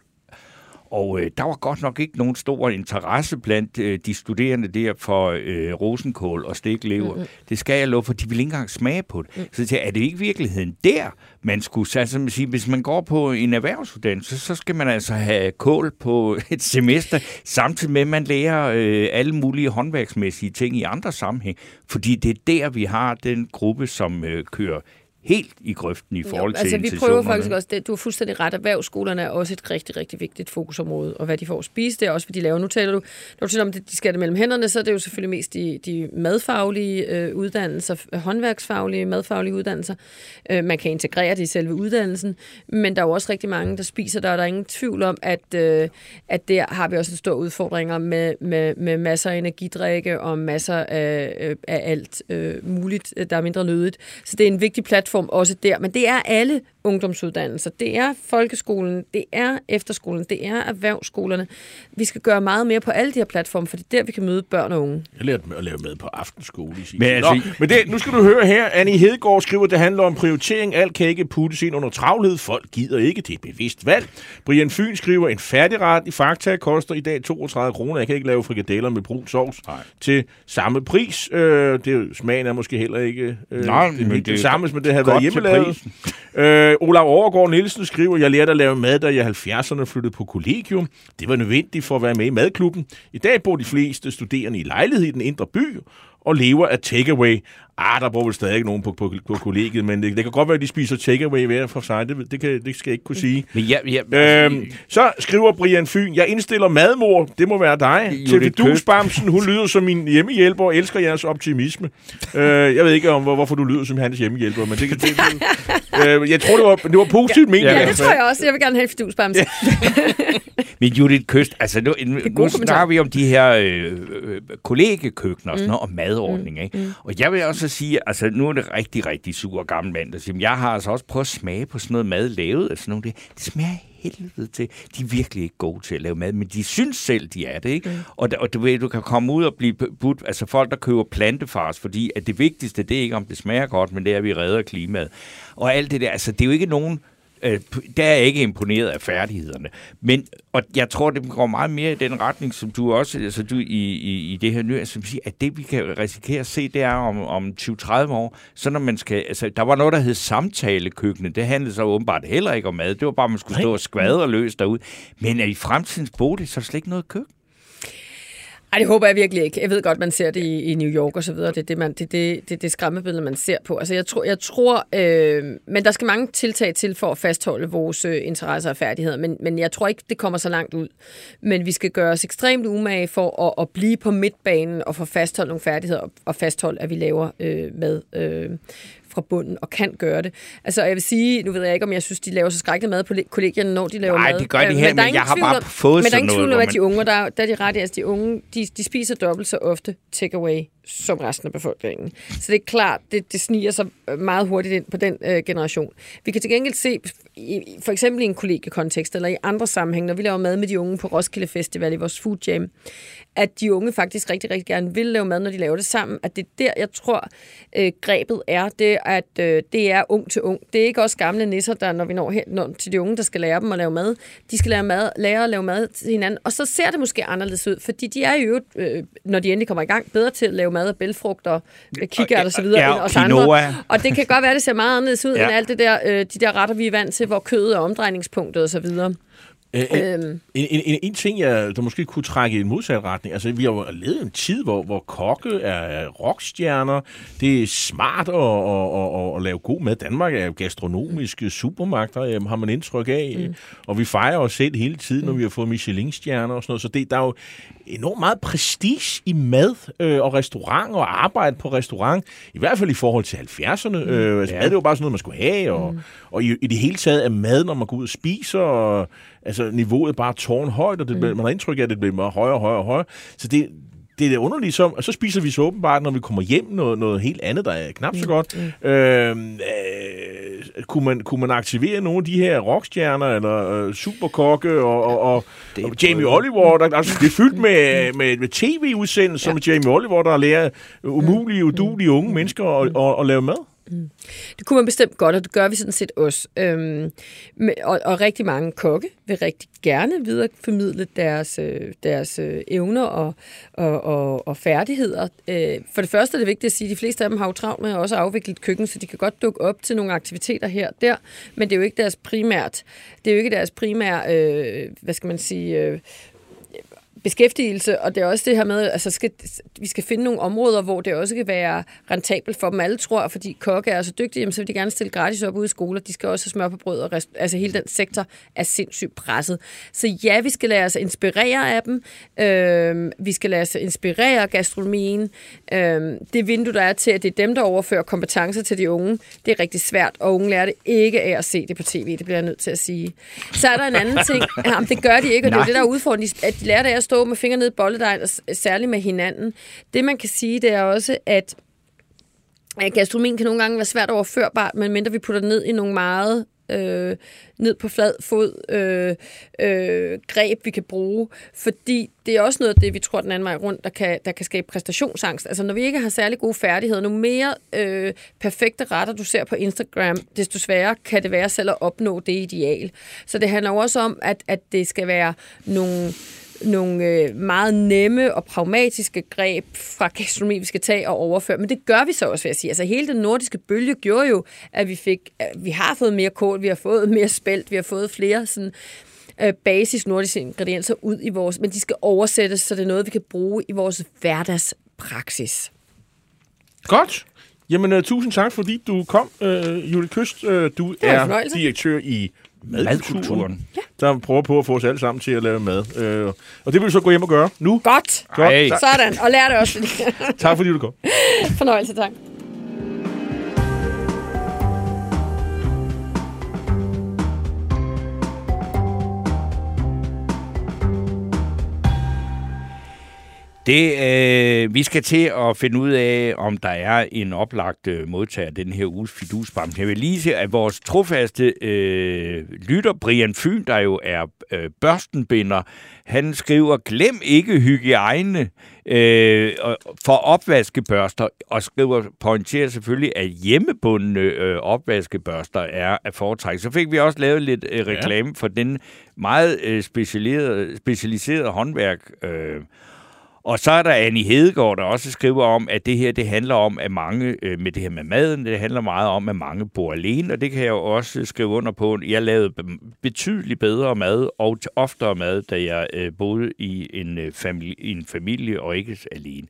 Og øh, der var godt nok ikke nogen stor interesse blandt øh, de studerende der for øh, rosenkål og stiklever. Mm-hmm. Det skal jeg love, for de vil ikke engang smage på det. Mm. Så jeg, er det ikke virkeligheden der, man skulle altså, man sige, hvis man går på en erhvervsuddannelse, så skal man altså have kål på et semester, samtidig med, at man lærer øh, alle mulige håndværksmæssige ting i andre sammenhæng. Fordi det er der, vi har den gruppe, som øh, kører helt i grøften i forhold jo, til altså, vi prøver faktisk også, det, du har fuldstændig ret, erhvervsskolerne er også et rigtig, rigtig vigtigt fokusområde, og hvad de får at spise, det er også, hvad de laver. Nu taler du, når du taler om, at de skal det mellem hænderne, så er det jo selvfølgelig mest de, de madfaglige øh, uddannelser, håndværksfaglige, madfaglige uddannelser. Øh, man kan integrere det i selve uddannelsen, men der er jo også rigtig mange, der spiser der, og der er ingen tvivl om, at, øh, at der har vi også en stor udfordringer med, med, med masser af energidrikke og masser af, øh, af alt øh, muligt, der er mindre nødigt. Så det er en vigtig platform platform også der, men det er alle ungdomsuddannelser. Det er folkeskolen, det er efterskolen, det er erhvervsskolerne. Vi skal gøre meget mere på alle de her platforme, for det er der, vi kan møde børn og unge. Jeg lærte at lave med på aftenskole i sin Men altså, Nå, men det, nu skal du høre her. Annie Hedegaard skriver, at det handler om prioritering. Alt kan ikke puttes ind under travlhed. Folk gider ikke. Det er et bevidst valg. Brian Fyn skriver, en færdigret i Fakta koster i dag 32 kroner. Jeg kan ikke lave frikadeller med brun sovs Nej. til samme pris. Øh, det er, jo- smagen er måske heller ikke øh, Nej, det, men det, det det samme, men det har været godt til hjemmelavet. Øh, Olav Overgaard Nielsen skriver, jeg lærte at lave mad, da jeg i 70'erne flyttede på kollegium. Det var nødvendigt for at være med i madklubben. I dag bor de fleste studerende i lejlighed i den indre by og lever af takeaway. Ah, der bor vel stadig ikke nogen på, på, på kollegiet, men det, det kan godt være, at de spiser takeaway hver for sig. Det, det, kan, det skal jeg ikke kunne sige. Men ja, ja, Øhm, så skriver Brian Fyn, jeg indstiller madmor, det må være dig. Er Dusbamsen, hun lyder som min hjemmehjælper og elsker jeres optimisme. øh, jeg ved ikke, om hvor, hvorfor du lyder som hans hjemmehjælper, men det kan... Det, det, øh, jeg tror, det var, det var positivt ment. i Ja, det tror jeg også. Jeg vil gerne have en fidusbamse. Men Judith Køst, altså nu, nu snakker vi om de her øh, øh, kollegekøkkener og, sådan noget, og madordning. Ikke? Mm. Og jeg vil også sige, altså nu er det rigtig, rigtig sur gammel mand, der siger, "Men jeg har altså også prøvet at smage på sådan noget mad lavet af sådan noget. Det, det smager helvede til. De er virkelig ikke gode til at lave mad, men de synes selv, de er det. Ikke? Mm. Og, og du, ved, du kan komme ud og blive budt, altså folk, der køber plantefars, fordi at det vigtigste, det er ikke, om det smager godt, men det er, at vi redder klimaet. Og alt det der, altså det er jo ikke nogen Øh, der er jeg ikke imponeret af færdighederne. Men, og jeg tror, det går meget mere i den retning, som du også, altså du i, i, i det her nye, som siger, at det vi kan risikere at se, det er om, om 20-30 år, så når man skal, altså der var noget, der hed samtalekøkkenet, det handlede så åbenbart heller ikke om mad, det var bare, at man skulle stå og skvadre løs derude. Men i fremtidens bolig, så er der slet ikke noget køkken. Ej, det håber jeg virkelig ikke. Jeg ved godt, man ser det i, i New York og så videre. Det er det, man, det, det, det, det skræmmebillede, man ser på. Altså, jeg tror, jeg tror øh, men der skal mange tiltag til for at fastholde vores øh, interesser og færdigheder. Men, men jeg tror ikke, det kommer så langt ud. Men vi skal gøre os ekstremt umage for at, at blive på midtbanen og få fastholdt nogle færdigheder og, og fastholde, at vi laver øh, med, øh, fra bunden og kan gøre det. Altså, jeg vil sige, nu ved jeg ikke, om jeg synes, de laver så skrækkelig mad på le- kollegierne, når de laver Nej, mad. det gør de Øh, her, er men ingen jeg har bare om- fået Men der er sådan ingen tvivl noget, om, at de unge, der, der er de ret altså de unge, de, de spiser dobbelt så ofte takeaway som resten af befolkningen. Så det er klart, det, det sniger sig øh, meget hurtigt ind på den øh, generation. Vi kan til gengæld se, i, for eksempel i en kollegekontekst, eller i andre sammenhænge, når vi laver mad med de unge på Roskilde Festival i vores food jam, at de unge faktisk rigtig, rigtig gerne vil lave mad, når de laver det sammen. At det er der, jeg tror, øh, grebet er, det at øh, det er ung til ung. Det er ikke også gamle nisser, der, når vi når, hen, når til de unge, der skal lære dem at lave mad. De skal lære, mad, lære at lave mad til hinanden, og så ser det måske anderledes ud, fordi de er jo, øh, når de endelig kommer i gang, bedre til at lave mad af bælfrugter, øh, kikærter og så videre, Ja, quinoa. andre. Og det kan godt være, det ser meget anderledes ud, ja. end alt det der, øh, de der retter, vi er vant til, hvor kødet er omdrejningspunktet og så videre. Øh, øh, Øhm, En, en, en, en ting, jeg, der måske kunne trække i en modsat retning. Altså, vi har jo levet en tid, hvor, hvor kokke er rockstjerner. Det er smart at, at, at, at, lave god mad. Danmark er jo gastronomiske supermagter, øh, har man indtryk af. Mm. Og vi fejrer os selv hele tiden, når vi har fået Michelin-stjerner og sådan noget. Så det, der er jo enormt meget prestige i mad øh, og restaurant og arbejde på restaurant. I hvert fald i forhold til 70'erne. Mm. Øh, altså, Ja. mad det var bare sådan noget, man skulle have. Og, mm. og i, i det hele taget er mad, når man går ud og spiser, og, altså niveauet bare tårnhøjt, og det, mm. man har indtryk af, at det bliver meget højere og højere og højere. Så det, det er det underlige som, og så spiser vi så åbenbart, når vi kommer hjem, noget, noget helt andet, der er knap så godt. Mm. Øh, øh, kunne, man, kunne man aktivere nogle af de her rockstjerner, eller øh, superkokke, og, og, og, og Jamie Oliver, der, altså, det er fyldt med, med, med tv-udsendelser ja. med Jamie Oliver, der lærer umulige, udulige unge mennesker at, at, at lave mad. Mm. Det kunne man bestemt godt, og det gør vi sådan set også. Øhm, med, og, og rigtig mange kokke vil rigtig gerne videreformidle deres, øh, deres øh, evner og, og, og, og færdigheder. Øh, for det første er det vigtigt at sige, at de fleste af dem har jo travlt med også at afvikle et køkken, så de kan godt dukke op til nogle aktiviteter her og der, men det er jo ikke deres primært, det er jo ikke deres primære, øh, hvad skal man sige, øh, beskæftigelse, og det er også det her med, altså skal, vi skal finde nogle områder, hvor det også kan være rentabelt for dem alle, tror jeg, fordi kokke er så dygtige, jamen, så vil de gerne stille gratis op ude i skoler. De skal også have smør på brød, og rest, altså hele den sektor er sindssygt presset. Så ja, vi skal lade os inspirere af dem. Øhm, vi skal lade os inspirere af gastronomien. Øhm, det vindue, der er til, at det er dem, der overfører kompetencer til de unge, det er rigtig svært, og unge lærer det ikke af at se det på tv, det bliver jeg nødt til at sige. Så er der en anden ting, jamen, det gør de ikke, og det er det, der er udfordringen, at de lærer det af at stå med fingrene ned i bolledejen, og særligt med hinanden. Det, man kan sige, det er også, at gastronomien kan nogle gange være svært overførbart, men mindre vi putter ned i nogle meget øh, ned på flad fod øh, øh, greb, vi kan bruge. Fordi det er også noget af det, vi tror den anden vej rundt, der kan, der kan skabe præstationsangst. Altså når vi ikke har særlig gode færdigheder, nu mere øh, perfekte retter, du ser på Instagram, desto sværere kan det være selv at opnå det ideal. Så det handler også om, at, at det skal være nogle nogle øh, meget nemme og pragmatiske greb fra gastronomi, vi skal tage og overføre. Men det gør vi så også, vil jeg sige. Altså hele den nordiske bølge gjorde jo, at vi fik, at vi har fået mere kål, vi har fået mere spelt, vi har fået flere sådan, øh, basis nordiske ingredienser ud i vores, men de skal oversættes, så det er noget, vi kan bruge i vores hverdagspraksis. Godt. Jamen, uh, tusind tak, fordi du kom, uh, Julie Køst. Uh, du er fornøjelse. direktør i Madkulturen, Madkulturen. der prøver på at få os alle sammen til at lave mad. Uh, og det vil vi så gå hjem og gøre nu. Godt! Ej. Sådan, og lær det også. Tak fordi du kom. Fornøjelse, tak. Det, øh, vi skal til at finde ud af, om der er en oplagt øh, modtager af den her uges fidusbam. Jeg vil lige sige, at vores trofaste øh, lytter, Brian Fyn, der jo er øh, børstenbinder, han skriver, glem ikke hygiejne øh, for opvaskebørster, og skriver, pointerer selvfølgelig, at hjemmebundne øh, opvaskebørster er at foretrække. Så fik vi også lavet lidt øh, reklame for den meget øh, specialiserede, specialiserede håndværk, øh, og så er der Annie Hedegaard, der også skriver om, at det her det handler om, at mange øh, med det her med maden, det handler meget om, at mange bor alene, og det kan jeg jo også skrive under på. Jeg lavede betydeligt bedre mad og oftere mad, da jeg øh, boede i en, øh, familie, en familie og ikke alene.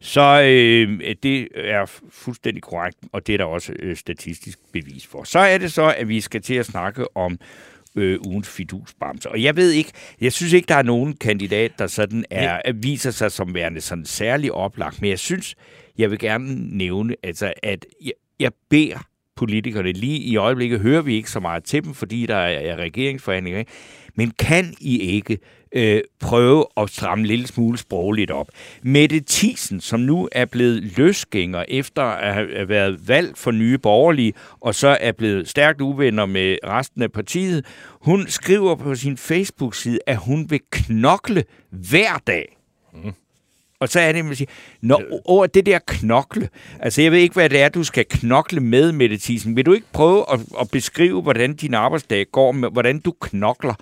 Så øh, det er fuldstændig korrekt, og det er der også øh, statistisk bevis for. Så er det så, at vi skal til at snakke om øh, ugens fidusbamse. Og jeg ved ikke, jeg synes ikke, der er nogen kandidat, der sådan er, viser sig som værende sådan særlig oplagt, men jeg synes, jeg vil gerne nævne, altså, at jeg, jeg beder politikerne lige i øjeblikket, hører vi ikke så meget til dem, fordi der er, regeringsforhandlinger, ikke? men kan I ikke øh, prøve at stramme en lille smule sprogligt op? Mette Thiesen, som nu er blevet løsgænger efter at have været valgt for nye borgerlige, og så er blevet stærkt uvenner med resten af partiet, hun skriver på sin Facebook-side, at hun vil knokle hver dag. Mm. Og så er det, man siger, når over det der knokle, altså jeg ved ikke, hvad det er, du skal knokle med, Mette Thiesen. Vil du ikke prøve at, at beskrive, hvordan din arbejdsdag går, med, hvordan du knokler?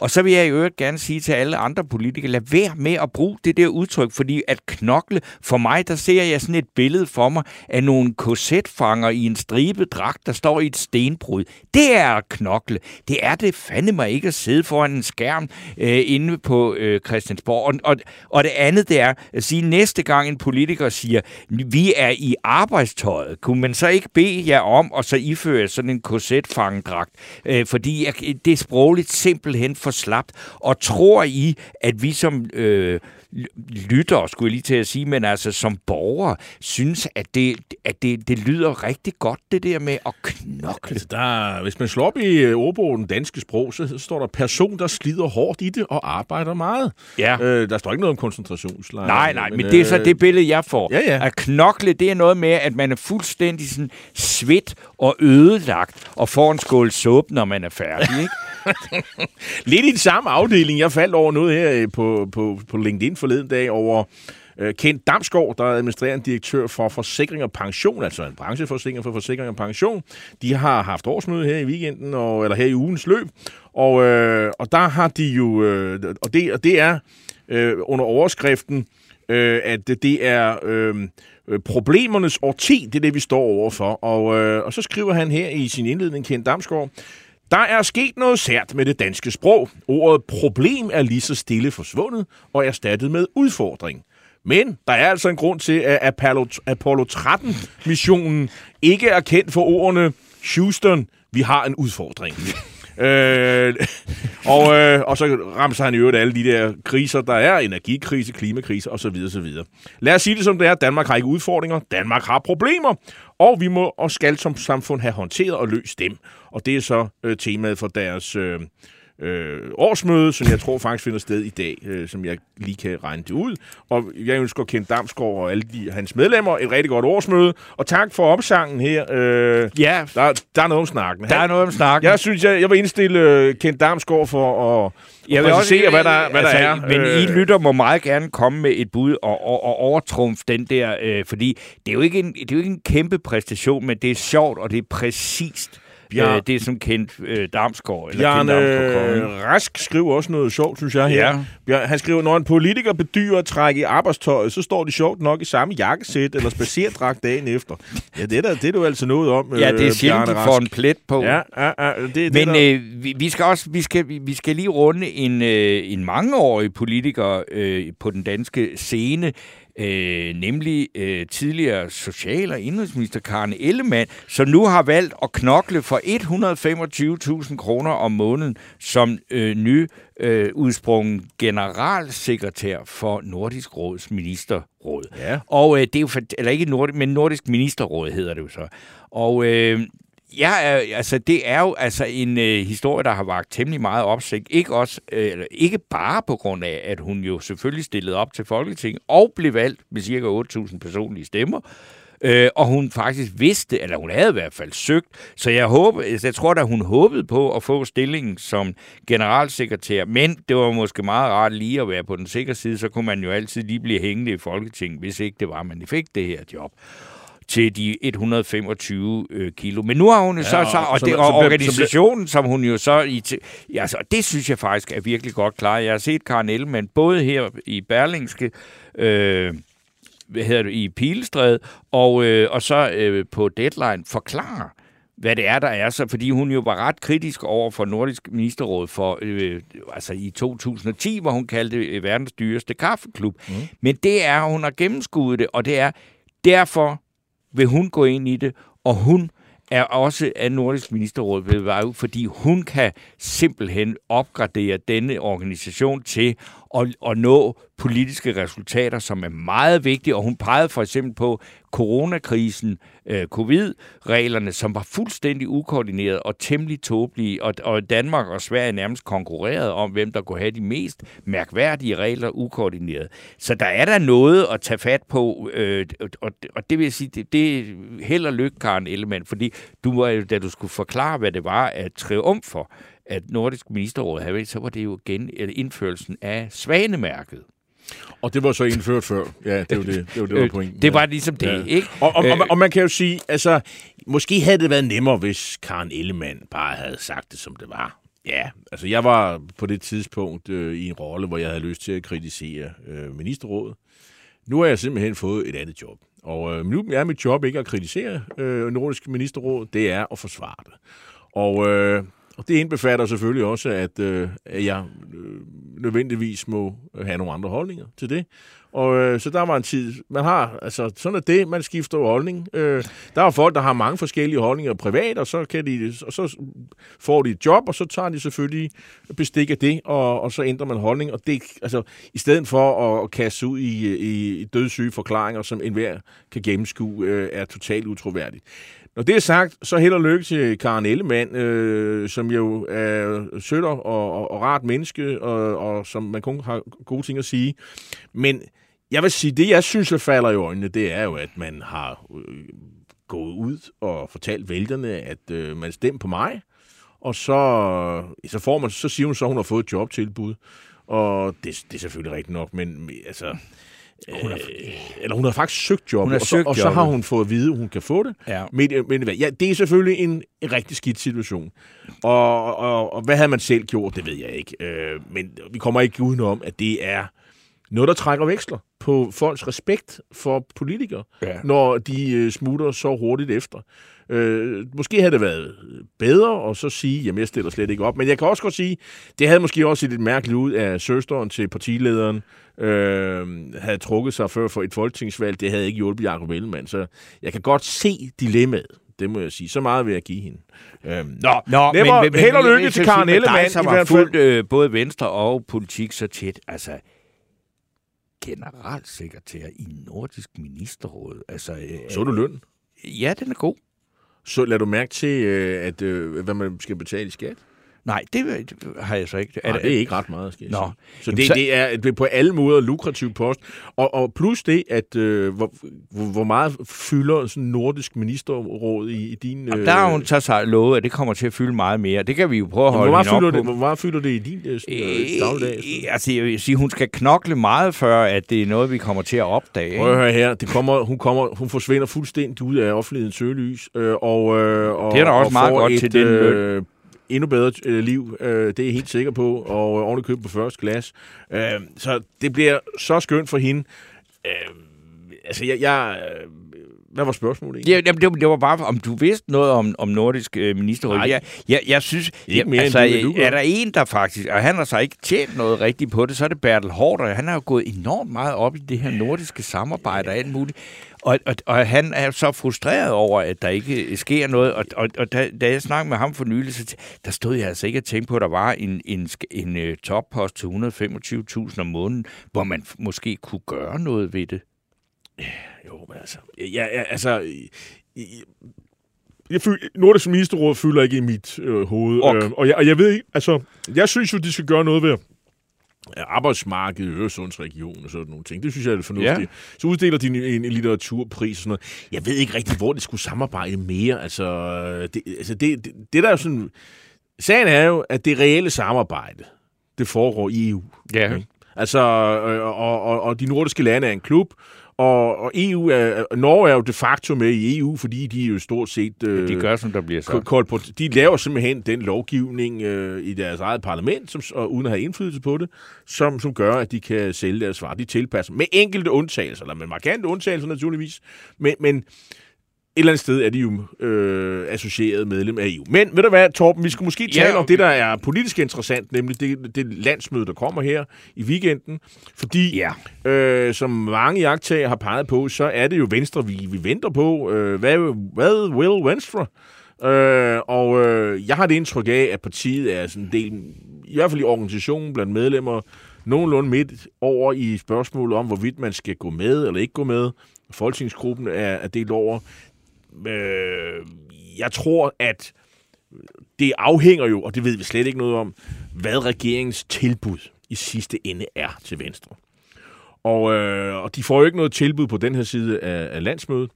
Og så vil jeg i øvrigt gerne sige til alle andre politikere, lad være med at bruge det der udtryk, fordi at knokle, for mig, der ser jeg sådan et billede for mig af nogle korsetfanger i en stribet dragt, der står i et stenbrud. Det er at knokle. Det er det fandme mig ikke at sidde foran en skærm øh, inde på øh, Christiansborg. Og, og, og det andet, det er at sige, næste gang en politiker siger, vi er i arbejdstøjet, kunne man så ikke bede jer om og så iføre sådan en korsetfangedragt? Øh, fordi jeg, det er sprogligt simpelthen for slapt. Og tror I, at vi som øh, lytter, skulle jeg lige til at sige, men altså som borgere, synes, at det, at det, det lyder rigtig godt, det der med at knokle? Altså, der, hvis man slår op i øh, ordbogen danske sprog, så, så står der person, der slider hårdt i det og arbejder meget. Ja. Øh, der står ikke noget om koncentrationslejr. Nej, nej, men, men det er så øh, det billede, jeg får. ja, ja. At knokle, det er noget med, at man er fuldstændig sådan svedt og ødelagt og får en skål suppe, når man er færdig, ikke? Lidt i den samme afdeling. Jeg faldt over noget her øh, på, på, på LinkedIn forleden dag over øh, Kent Damsgaard, der er administrerende direktør for Forsikring og Pension, altså en brancheforsikring for Forsikring og Pension. De har haft årsmøde her i weekenden, og, eller her i ugens løb, og, øh, og der har de jo, øh, og, det, og det er øh, under overskriften, øh, at det, det er øh, øh, problemernes årti, det er det, vi står overfor. Og, øh, og så skriver han her i sin indledning, Kent Damsgaard, der er sket noget sært med det danske sprog. Ordet problem er lige så stille forsvundet og erstattet med udfordring. Men der er altså en grund til, at Apollo, Apollo 13-missionen ikke er kendt for ordene Houston, vi har en udfordring. øh, og, øh, og så ramser han i øvrigt alle de der kriser, der er energikrise, klimakrise osv. osv. Lad os sige det som det er. Danmark har ikke udfordringer. Danmark har problemer. Og vi må og skal som samfund have håndteret og løst dem. Og det er så øh, temaet for deres, øh, øh, årsmøde, som jeg tror faktisk finder sted i dag, øh, som jeg lige kan regne det ud. Og jeg ønsker Kent Damsgaard og alle de, hans medlemmer et rigtig godt årsmøde. Og tak for opsangen her. Øh, Ja, der, der er noget om snakken. der er noget om snakken. Jeg synes, jeg, jeg vil indstille øh, Kent Damsgaard for at, Jeg at præcisere, hvad der, hvad der er. Men Øh, I lytter må meget gerne komme med et bud og, og, og overtrumf den der, øh, fordi det er, jo ikke en, det er jo ikke en kæmpe præstation, men det er sjovt, og det er præcist. Bjar- Øh, det, som kendt øh, Damsgaard. Eller Bjarne Damsgaard? Rask skriver også noget sjovt, synes jeg her. Ja. Han skriver, når en politiker bedyrer at trække i arbejdstøjet, så står de sjovt nok i samme jakkesæt eller spacerdragt dagen efter. Ja, det er, der, det er du altså noget om, Ja, det er øh, sjældent, de får en plet på. Ja, ja, ja det, det Men er der... øh, vi, vi skal også vi skal, vi skal lige runde en, øh, en mangeårig politiker øh, på den danske scene, øh, nemlig øh, tidligere social- og indrigsminister Karen Ellemann, som nu har valgt at knokle for 125.000 kroner om måneden som øh, ny øh, udsprungen generalsekretær for Nordisk Råds ministerråd. Ja. Og øh, det er jo, for, eller ikke Nordisk, men Nordisk Ministerråd hedder det jo så. Og øh, ja, altså, det er jo altså en øh, historie, der har vagt temmelig meget opsigt. Ikke, også, øh, eller ikke bare på grund af, at hun jo selvfølgelig stillede op til Folketinget og blev valgt med cirka 8.000 personlige stemmer. Øh, og hun faktisk vidste, eller hun havde i hvert fald søgt, så jeg, håber, altså, jeg tror da, hun håbede på at få stillingen som generalsekretær, men det var måske meget rart lige at være på den sikre side, så kunne man jo altid lige blive hængende i Folketinget, hvis ikke det var, man fik det her job til de 125 øh, kilo. Men nu har hun jo så, og så og, som- det, som og bliver- organisationen, som hun jo så... I ja, altså, det synes jeg faktisk er virkelig godt klar. Jeg har set Karen Ellemann både her i Berlingske, øh, hvad hedder det, i Pilestræd, og, øh, og så øh, på Deadline forklare, hvad det er, der er så, fordi hun jo var ret kritisk over for Nordisk Ministerråd for, øh, altså i 2010, hvor hun kaldte det verdens dyreste kaffeklub. Mm. Men det er, hun har gennemskuddet det, og det er, derfor vil hun gå ind i det, og hun er også af Nordisk Ministerråd ved fordi hun kan simpelthen opgradere denne organisation til at, at nå politiske resultater, som er meget vigtige, og hun pegede for eksempel på coronakrisen, øh, covid-reglerne, som var fuldstændig ukoordineret og temmelig tåbelige, og, og Danmark og Sverige nærmest konkurrerede om, hvem der kunne have de mest mærkværdige regler ukoordineret. Så der er der noget at tage fat på, øh, og, og det vil jeg sige, det, det er held og lykke, Karen Ellemann, fordi du var jo, da du skulle forklare, hvad det var at triumfer, for, at Nordisk Ministerråd havde, så var det jo igen eller indførelsen af svanemærket. Og det var så indført før. Ja, det var det, det, var, det var Øh, pointen. Det var ligesom det, Ja. ikke? Og, og, Øh, og, og man kan jo sige, altså, måske havde det været nemmere, hvis Karen Ellemann bare havde sagt det, som det var. Ja, altså jeg var på det tidspunkt øh, i en rolle, hvor jeg havde lyst til at kritisere øh, ministerrådet. Nu har jeg simpelthen fået et andet job. Og øh, nu er mit job ikke at kritisere øh, Nordisk Ministerråd, det er at forsvare det. Og, øh, og det indbefatter selvfølgelig også, at, øh, at jeg øh, nødvendigvis må øh, have nogle andre holdninger til det. Og øh, så der var en tid, man har, altså sådan er det, man skifter holdning. Øh, der er folk, der har mange forskellige holdninger privat, og så, kan de, og så får de et job, og så tager de selvfølgelig bestik af det, og, og så ændrer man holdning. Og det, altså, i stedet for at, kaste ud i, i, i dødssyge forklaringer, som enhver kan gennemskue, øh, er totalt utroværdigt. Når det er sagt, så held og lykke til Karen Ellemann, øh, som jo er sødt og, og, og rart menneske, og, og som man kun har gode ting at sige. Men jeg vil sige, det jeg synes, der falder i øjnene, det er jo, at man har øh, gået ud og fortalt vælgerne, at øh, man stemmer på mig, og så, så, får man, så siger hun så, at hun har fået et jobtilbud. Og det, det er selvfølgelig rigtigt nok, men altså... Hun har, eller hun har faktisk søgt job, Hun har og, så, søgt og så har hun fået at vide, at hun kan få det. Ja. Men, men hvad, ja, det er selvfølgelig en, en rigtig skidt situation. Og, og, og hvad havde man selv gjort, det ved jeg ikke. Øh, men vi kommer ikke udenom, at det er noget, der trækker veksler på folks respekt for politikere, Ja. når de øh, smutter så hurtigt efter. Øh, måske havde det været bedre at så sige, jamen jeg stiller slet ikke op. Men jeg kan også godt sige, det havde måske også set lidt mærkeligt ud, at søsteren til partilederen øh, havde trukket sig før for et folketingsvalg. Det havde ikke hjulpet Jacob Ellemann. Så jeg kan godt se dilemmaet. Det må jeg sige. Så meget vil jeg give hende. Øh, nå, Nå, Never, held og lykke til Karen Ellemann. Dig, som har fulgt øh, både Venstre og politik så tæt. Altså, generalsekretær i Nordisk Ministerråd. Altså, øh, Så du løn? Ja, den er god. Så lader du mærke til, øh, at, øh, hvad man skal betale i skat? Nej, det, har jeg så ikke. Er det, det er ikke ret meget, skal jeg Nå. sige. Så Jamen, det, så- det, er, det er på alle måder lukrativ post. Og, og plus det, at øh, hvor, hvor meget fylder sådan nordisk ministerråd i, i din... Og der har hun så sig lovet, at det kommer til at fylde meget mere. Det kan vi jo prøve at Jamen, holde hvor, meget fylder det, hvor meget fylder det i din øh, sådan, øh, dagligdag? Øh, altså, jeg vil sige, hun skal knokle meget, før at det er noget, vi kommer til at opdage. Prøv at høre her. Det kommer, hun, kommer, hun forsvinder fuldstændig ud af offentlighedens søgelys. Øh, og, øh, og, Det er da også og meget godt et, til den øh, endnu bedre øh, liv. Øh, det er jeg helt sikker på. Og øh, ordentligt købt på første glas. Øh, så det bliver så skønt for hende. Øh, altså, jeg... jeg øh, hvad var spørgsmålet egentlig? Ja, det, var- det var bare, om du vidste noget om, om nordisk øh, ministerråd. Nej. Jeg, jeg, jeg synes, Ikke mere, end altså, du- du gør. er der en, der faktisk, og han har så ikke tjent noget rigtigt på det, så er det Bertel Hårder. Han har jo gået enormt meget op i det her nordiske samarbejde og alt muligt. Og, og, og han er så frustreret over, at der ikke sker noget. Og, og, og da, da jeg snakkede med ham for nylig, så der stod jeg altså ikke og tænkte på, at der var en, en, en, en toppost til 125.000 om måneden, hvor man måske kunne gøre noget ved det. Jo, men altså... Ja, ja, altså... Jeg, føler, Nordisk Ministerråd fylder ikke i mit øh, hoved. Ok. Øh, og, jeg, og jeg ved ikke... Altså, jeg synes jo, de skal gøre noget ved arbejdsmarkedet, Øresundsregionen og sådan nogle ting. Det synes jeg er fornuftigt. Ja. Så uddeler de en, litteraturpris og sådan noget. Jeg ved ikke rigtig, hvor de skulle samarbejde mere. Altså, det, altså det, det, det der er jo sådan... Sagen er jo, at det reelle samarbejde, det foregår i EU. Ja. Ikke? Altså, øh, og, og, og de nordiske lande er en klub, og, og EU er, Norge er jo de facto med i EU, fordi de er jo stort set... Øh, De gør, som der bliver sagt. kolport- de laver simpelthen den lovgivning øh, i deres eget parlament, som, og uden at have indflydelse på det, som, som gør, at de kan sælge deres varer. De tilpasser med enkelte undtagelser, eller med markante undtagelser naturligvis, men, men eller andet sted er de jo øh, associeret medlem af EU. Men ved du hvad, Torben, vi skulle måske Ja, tale om okay. det, der er politisk interessant, nemlig det, det landsmøde, der kommer her i weekenden. Fordi, Ja. øh, som mange jagttager har peget på, så er det jo Venstre, vi, vi venter på. Øh, hvad, hvad will Venstre? Øh, og øh, jeg har det indtryk af, at partiet er sådan en del, i hvert fald i organisationen blandt medlemmer, nogenlunde midt over i spørgsmålet om, hvorvidt man skal gå med eller ikke gå med. Folketingsgruppen er, er delt over. Øh, jeg tror, at det afhænger jo, og det ved vi slet ikke noget om, hvad regeringens tilbud i sidste ende er til Venstre. Og, øh, og de får jo ikke noget tilbud på den her side af, af landsmødet.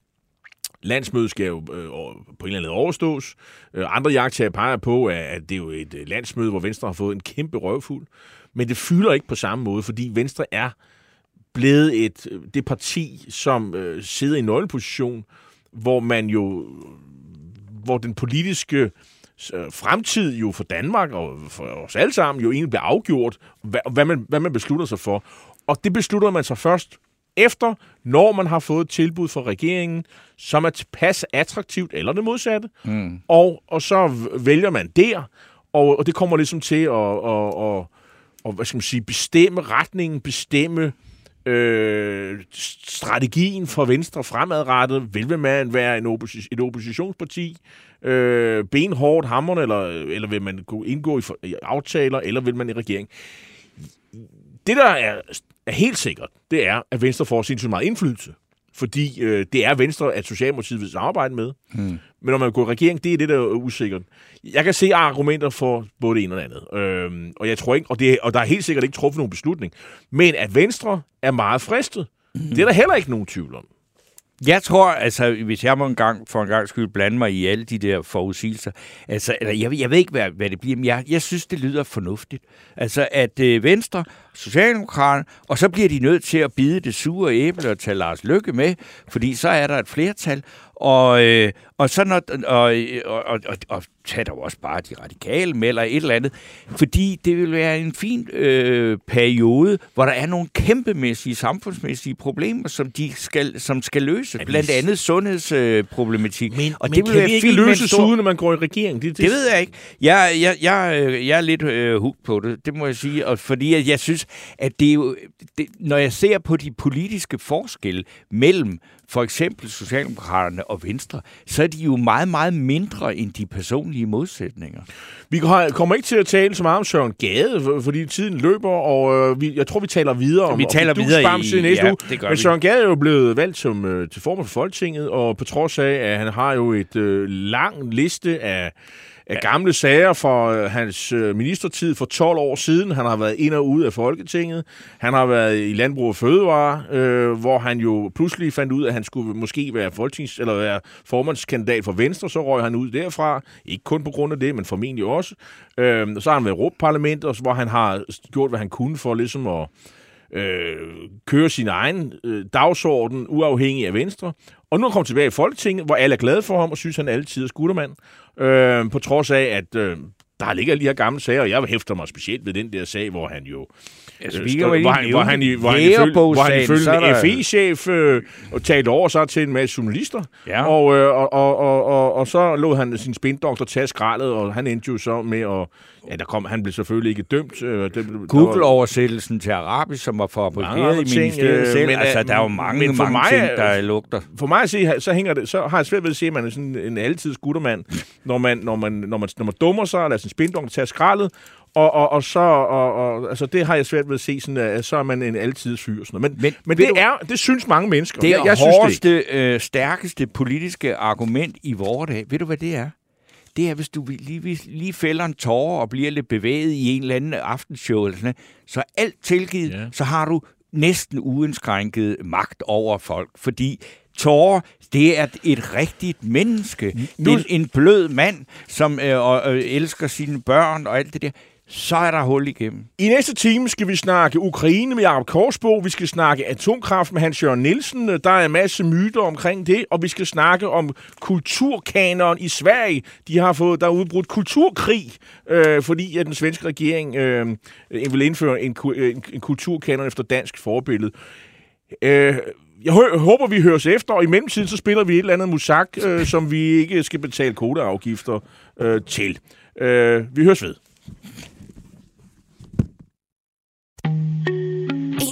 Landsmødet skal jo øh, på en eller anden måde overstås. Øh, andre jagttager peger på, at, det er jo et øh, landsmøde, hvor Venstre har fået en kæmpe røvfuld. Men det fylder ikke på samme måde, fordi Venstre er blevet et, øh, det parti, som øh, sidder i nøgleposition, hvor man jo hvor den politiske øh, fremtid jo for Danmark og for os alle sammen jo egentlig bliver afgjort, hvad, hvad, man, hvad man beslutter sig for. Og det beslutter man sig først efter, når man har fået et tilbud fra regeringen, som er tilpas attraktivt, eller det modsatte, mm. og, og så vælger man der, og, og det kommer ligesom til at, og, og, og, hvad skal man sige, bestemme retningen, bestemme øh, strategien for Venstre fremadrettet. Vil man være en opposi- et oppositionsparti, øh, benhårdt, hammerne, eller, eller vil man gå, indgå i, for, i aftaler, eller vil man i regering? Det, der er, er helt sikkert, det er, at Venstre får sindssygt meget indflydelse. Fordi øh, det er Venstre, at Socialdemokratiet vil samarbejde med. Hmm. Men når man går i regering, det er det, der er usikkert. Jeg kan se argumenter for både det ene og det andet. Øhm, og jeg tror ikke, og, det, og der er helt sikkert ikke truffet nogen beslutning. Men at Venstre er meget fristet, mm. det er der heller ikke nogen tvivl om. Jeg tror, altså, hvis jeg må en gang, for en gang skyld blande mig i alle de der forudsigelser, altså, eller jeg, ved- jeg ved ikke, hvad, hvad det bliver, men jeg, jeg synes, det lyder fornuftigt. Altså, at øh, Venstre, Socialdemokraterne, og så bliver de nødt til at bide det sure æble og tage Lars Lykke med, fordi så er der et flertal, og, øh, og så når, og, og, og, og, og tag dog også bare de radikale med, eller et eller andet, fordi det vil være en fin øh, periode, hvor der er nogle kæmpemæssige, samfundsmæssige problemer, som, de skal, som skal løses. Blandt andet sundhedsproblematik. Men, og men det kan være vi ikke løse stor- uden, når man går i regering. Det, det ved jeg ikke. Jeg, jeg, jeg, øh, jeg er lidt øh, hooked på det, det må jeg sige. Og fordi at jeg synes, at det er jo... Det, når jeg ser på de politiske forskelle mellem for eksempel Socialdemokraterne og Venstre, så er de jo meget, meget mindre end de personlige modsætninger. Vi kommer ikke til at tale så meget om Søren Gade, for- fordi tiden løber, og øh, vi, jeg tror, vi taler videre om Vi taler om videre i- næste ja, uge. Men. Søren Gade er jo blevet valgt som, øh, til formand for Folketinget, og på trods af, at han har jo et øh, lang liste af af gamle sager fra øh, hans øh, ministertid for 12 år siden. Han har været ind og ud af Folketinget. Han har været i Landbrug og Fødevare, øh, hvor han jo pludselig fandt ud af, at han skulle måske være, folketings- eller være formandskandidat for Venstre. Så røg han ud derfra. Ikke kun på grund af det, men formentlig også. Øh, så har han været i Europaparlamentet, hvor han har gjort, hvad han kunne for ligesom at øh, køre sin egen øh, dagsorden, uafhængig af Venstre. Og nu er han kommet tilbage i Folketinget, hvor alle er glade for ham, og synes, han er altid er skuttermand. Øh, på trods af, at øh, der ligger lige her gamle sager, og jeg hæfter mig specielt ved den der sag, hvor han jo Altså, vi kan jo hvor han, hvor han, i- hvor han ifølge, hvor han ifølge FE-chef øh, og talte over sig til en masse journalister, Ja. og, øh, og, og, og, og, og så lå han sin spindoktor tage skraldet, og han endte jo så med at... Ja, der kom, han blev selvfølgelig ikke dømt. Øh, det, var- Google-oversættelsen til arabisk, som var Mange fabrikeret i ministeriet øh, selv. men, altså, øh, der er jo mange, men for mange mig ting, er- der lugter. For mig at se, så, hænger det, så har jeg svært ved at se, at man er sådan en altid skuttermand, når man, når man, når man, når man dummer sig, og lader sin spindong tage skraldet, og, og, og så, og, og, altså det har jeg svært ved at se, sådan, at så er man en altid fyr. Sådan noget. Men, men, Men det, du- er, det synes mange mennesker. Det jeg, er jeg synes det hårdeste, øh, stærkeste politiske argument i vores dag. Ved du, hvad det er? Det er, hvis du lige, lige fælder en tårer og bliver lidt bevæget i en eller anden aftenshow, eller sådan, noget, så alt tilgivet, Ja. så har du næsten uindskrænket magt over folk. Fordi tårer, det er et rigtigt menneske. Nu- En, en blød mand, som øh, og, øh, elsker sine børn og alt det der. Så er der hul igennem. I næste time skal vi snakke Ukraine med Jacob Korsbo, vi skal snakke atomkraft med Hans Jørgen Nielsen, der er en masse myter omkring det, og vi skal snakke om kulturkanonen i Sverige. De har fået, der er udbrudt kulturkrig, øh, fordi at den svenske regering øh, øh vil indføre en, en, en kulturkanon efter dansk forbillede. Øh, jeg håber, vi høres efter, og i mellemtiden så spiller vi et eller andet musak, øh, som vi ikke skal betale kodeafgifter øh, til. Øh, vi høres ved.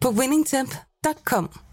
på winningtemp.com.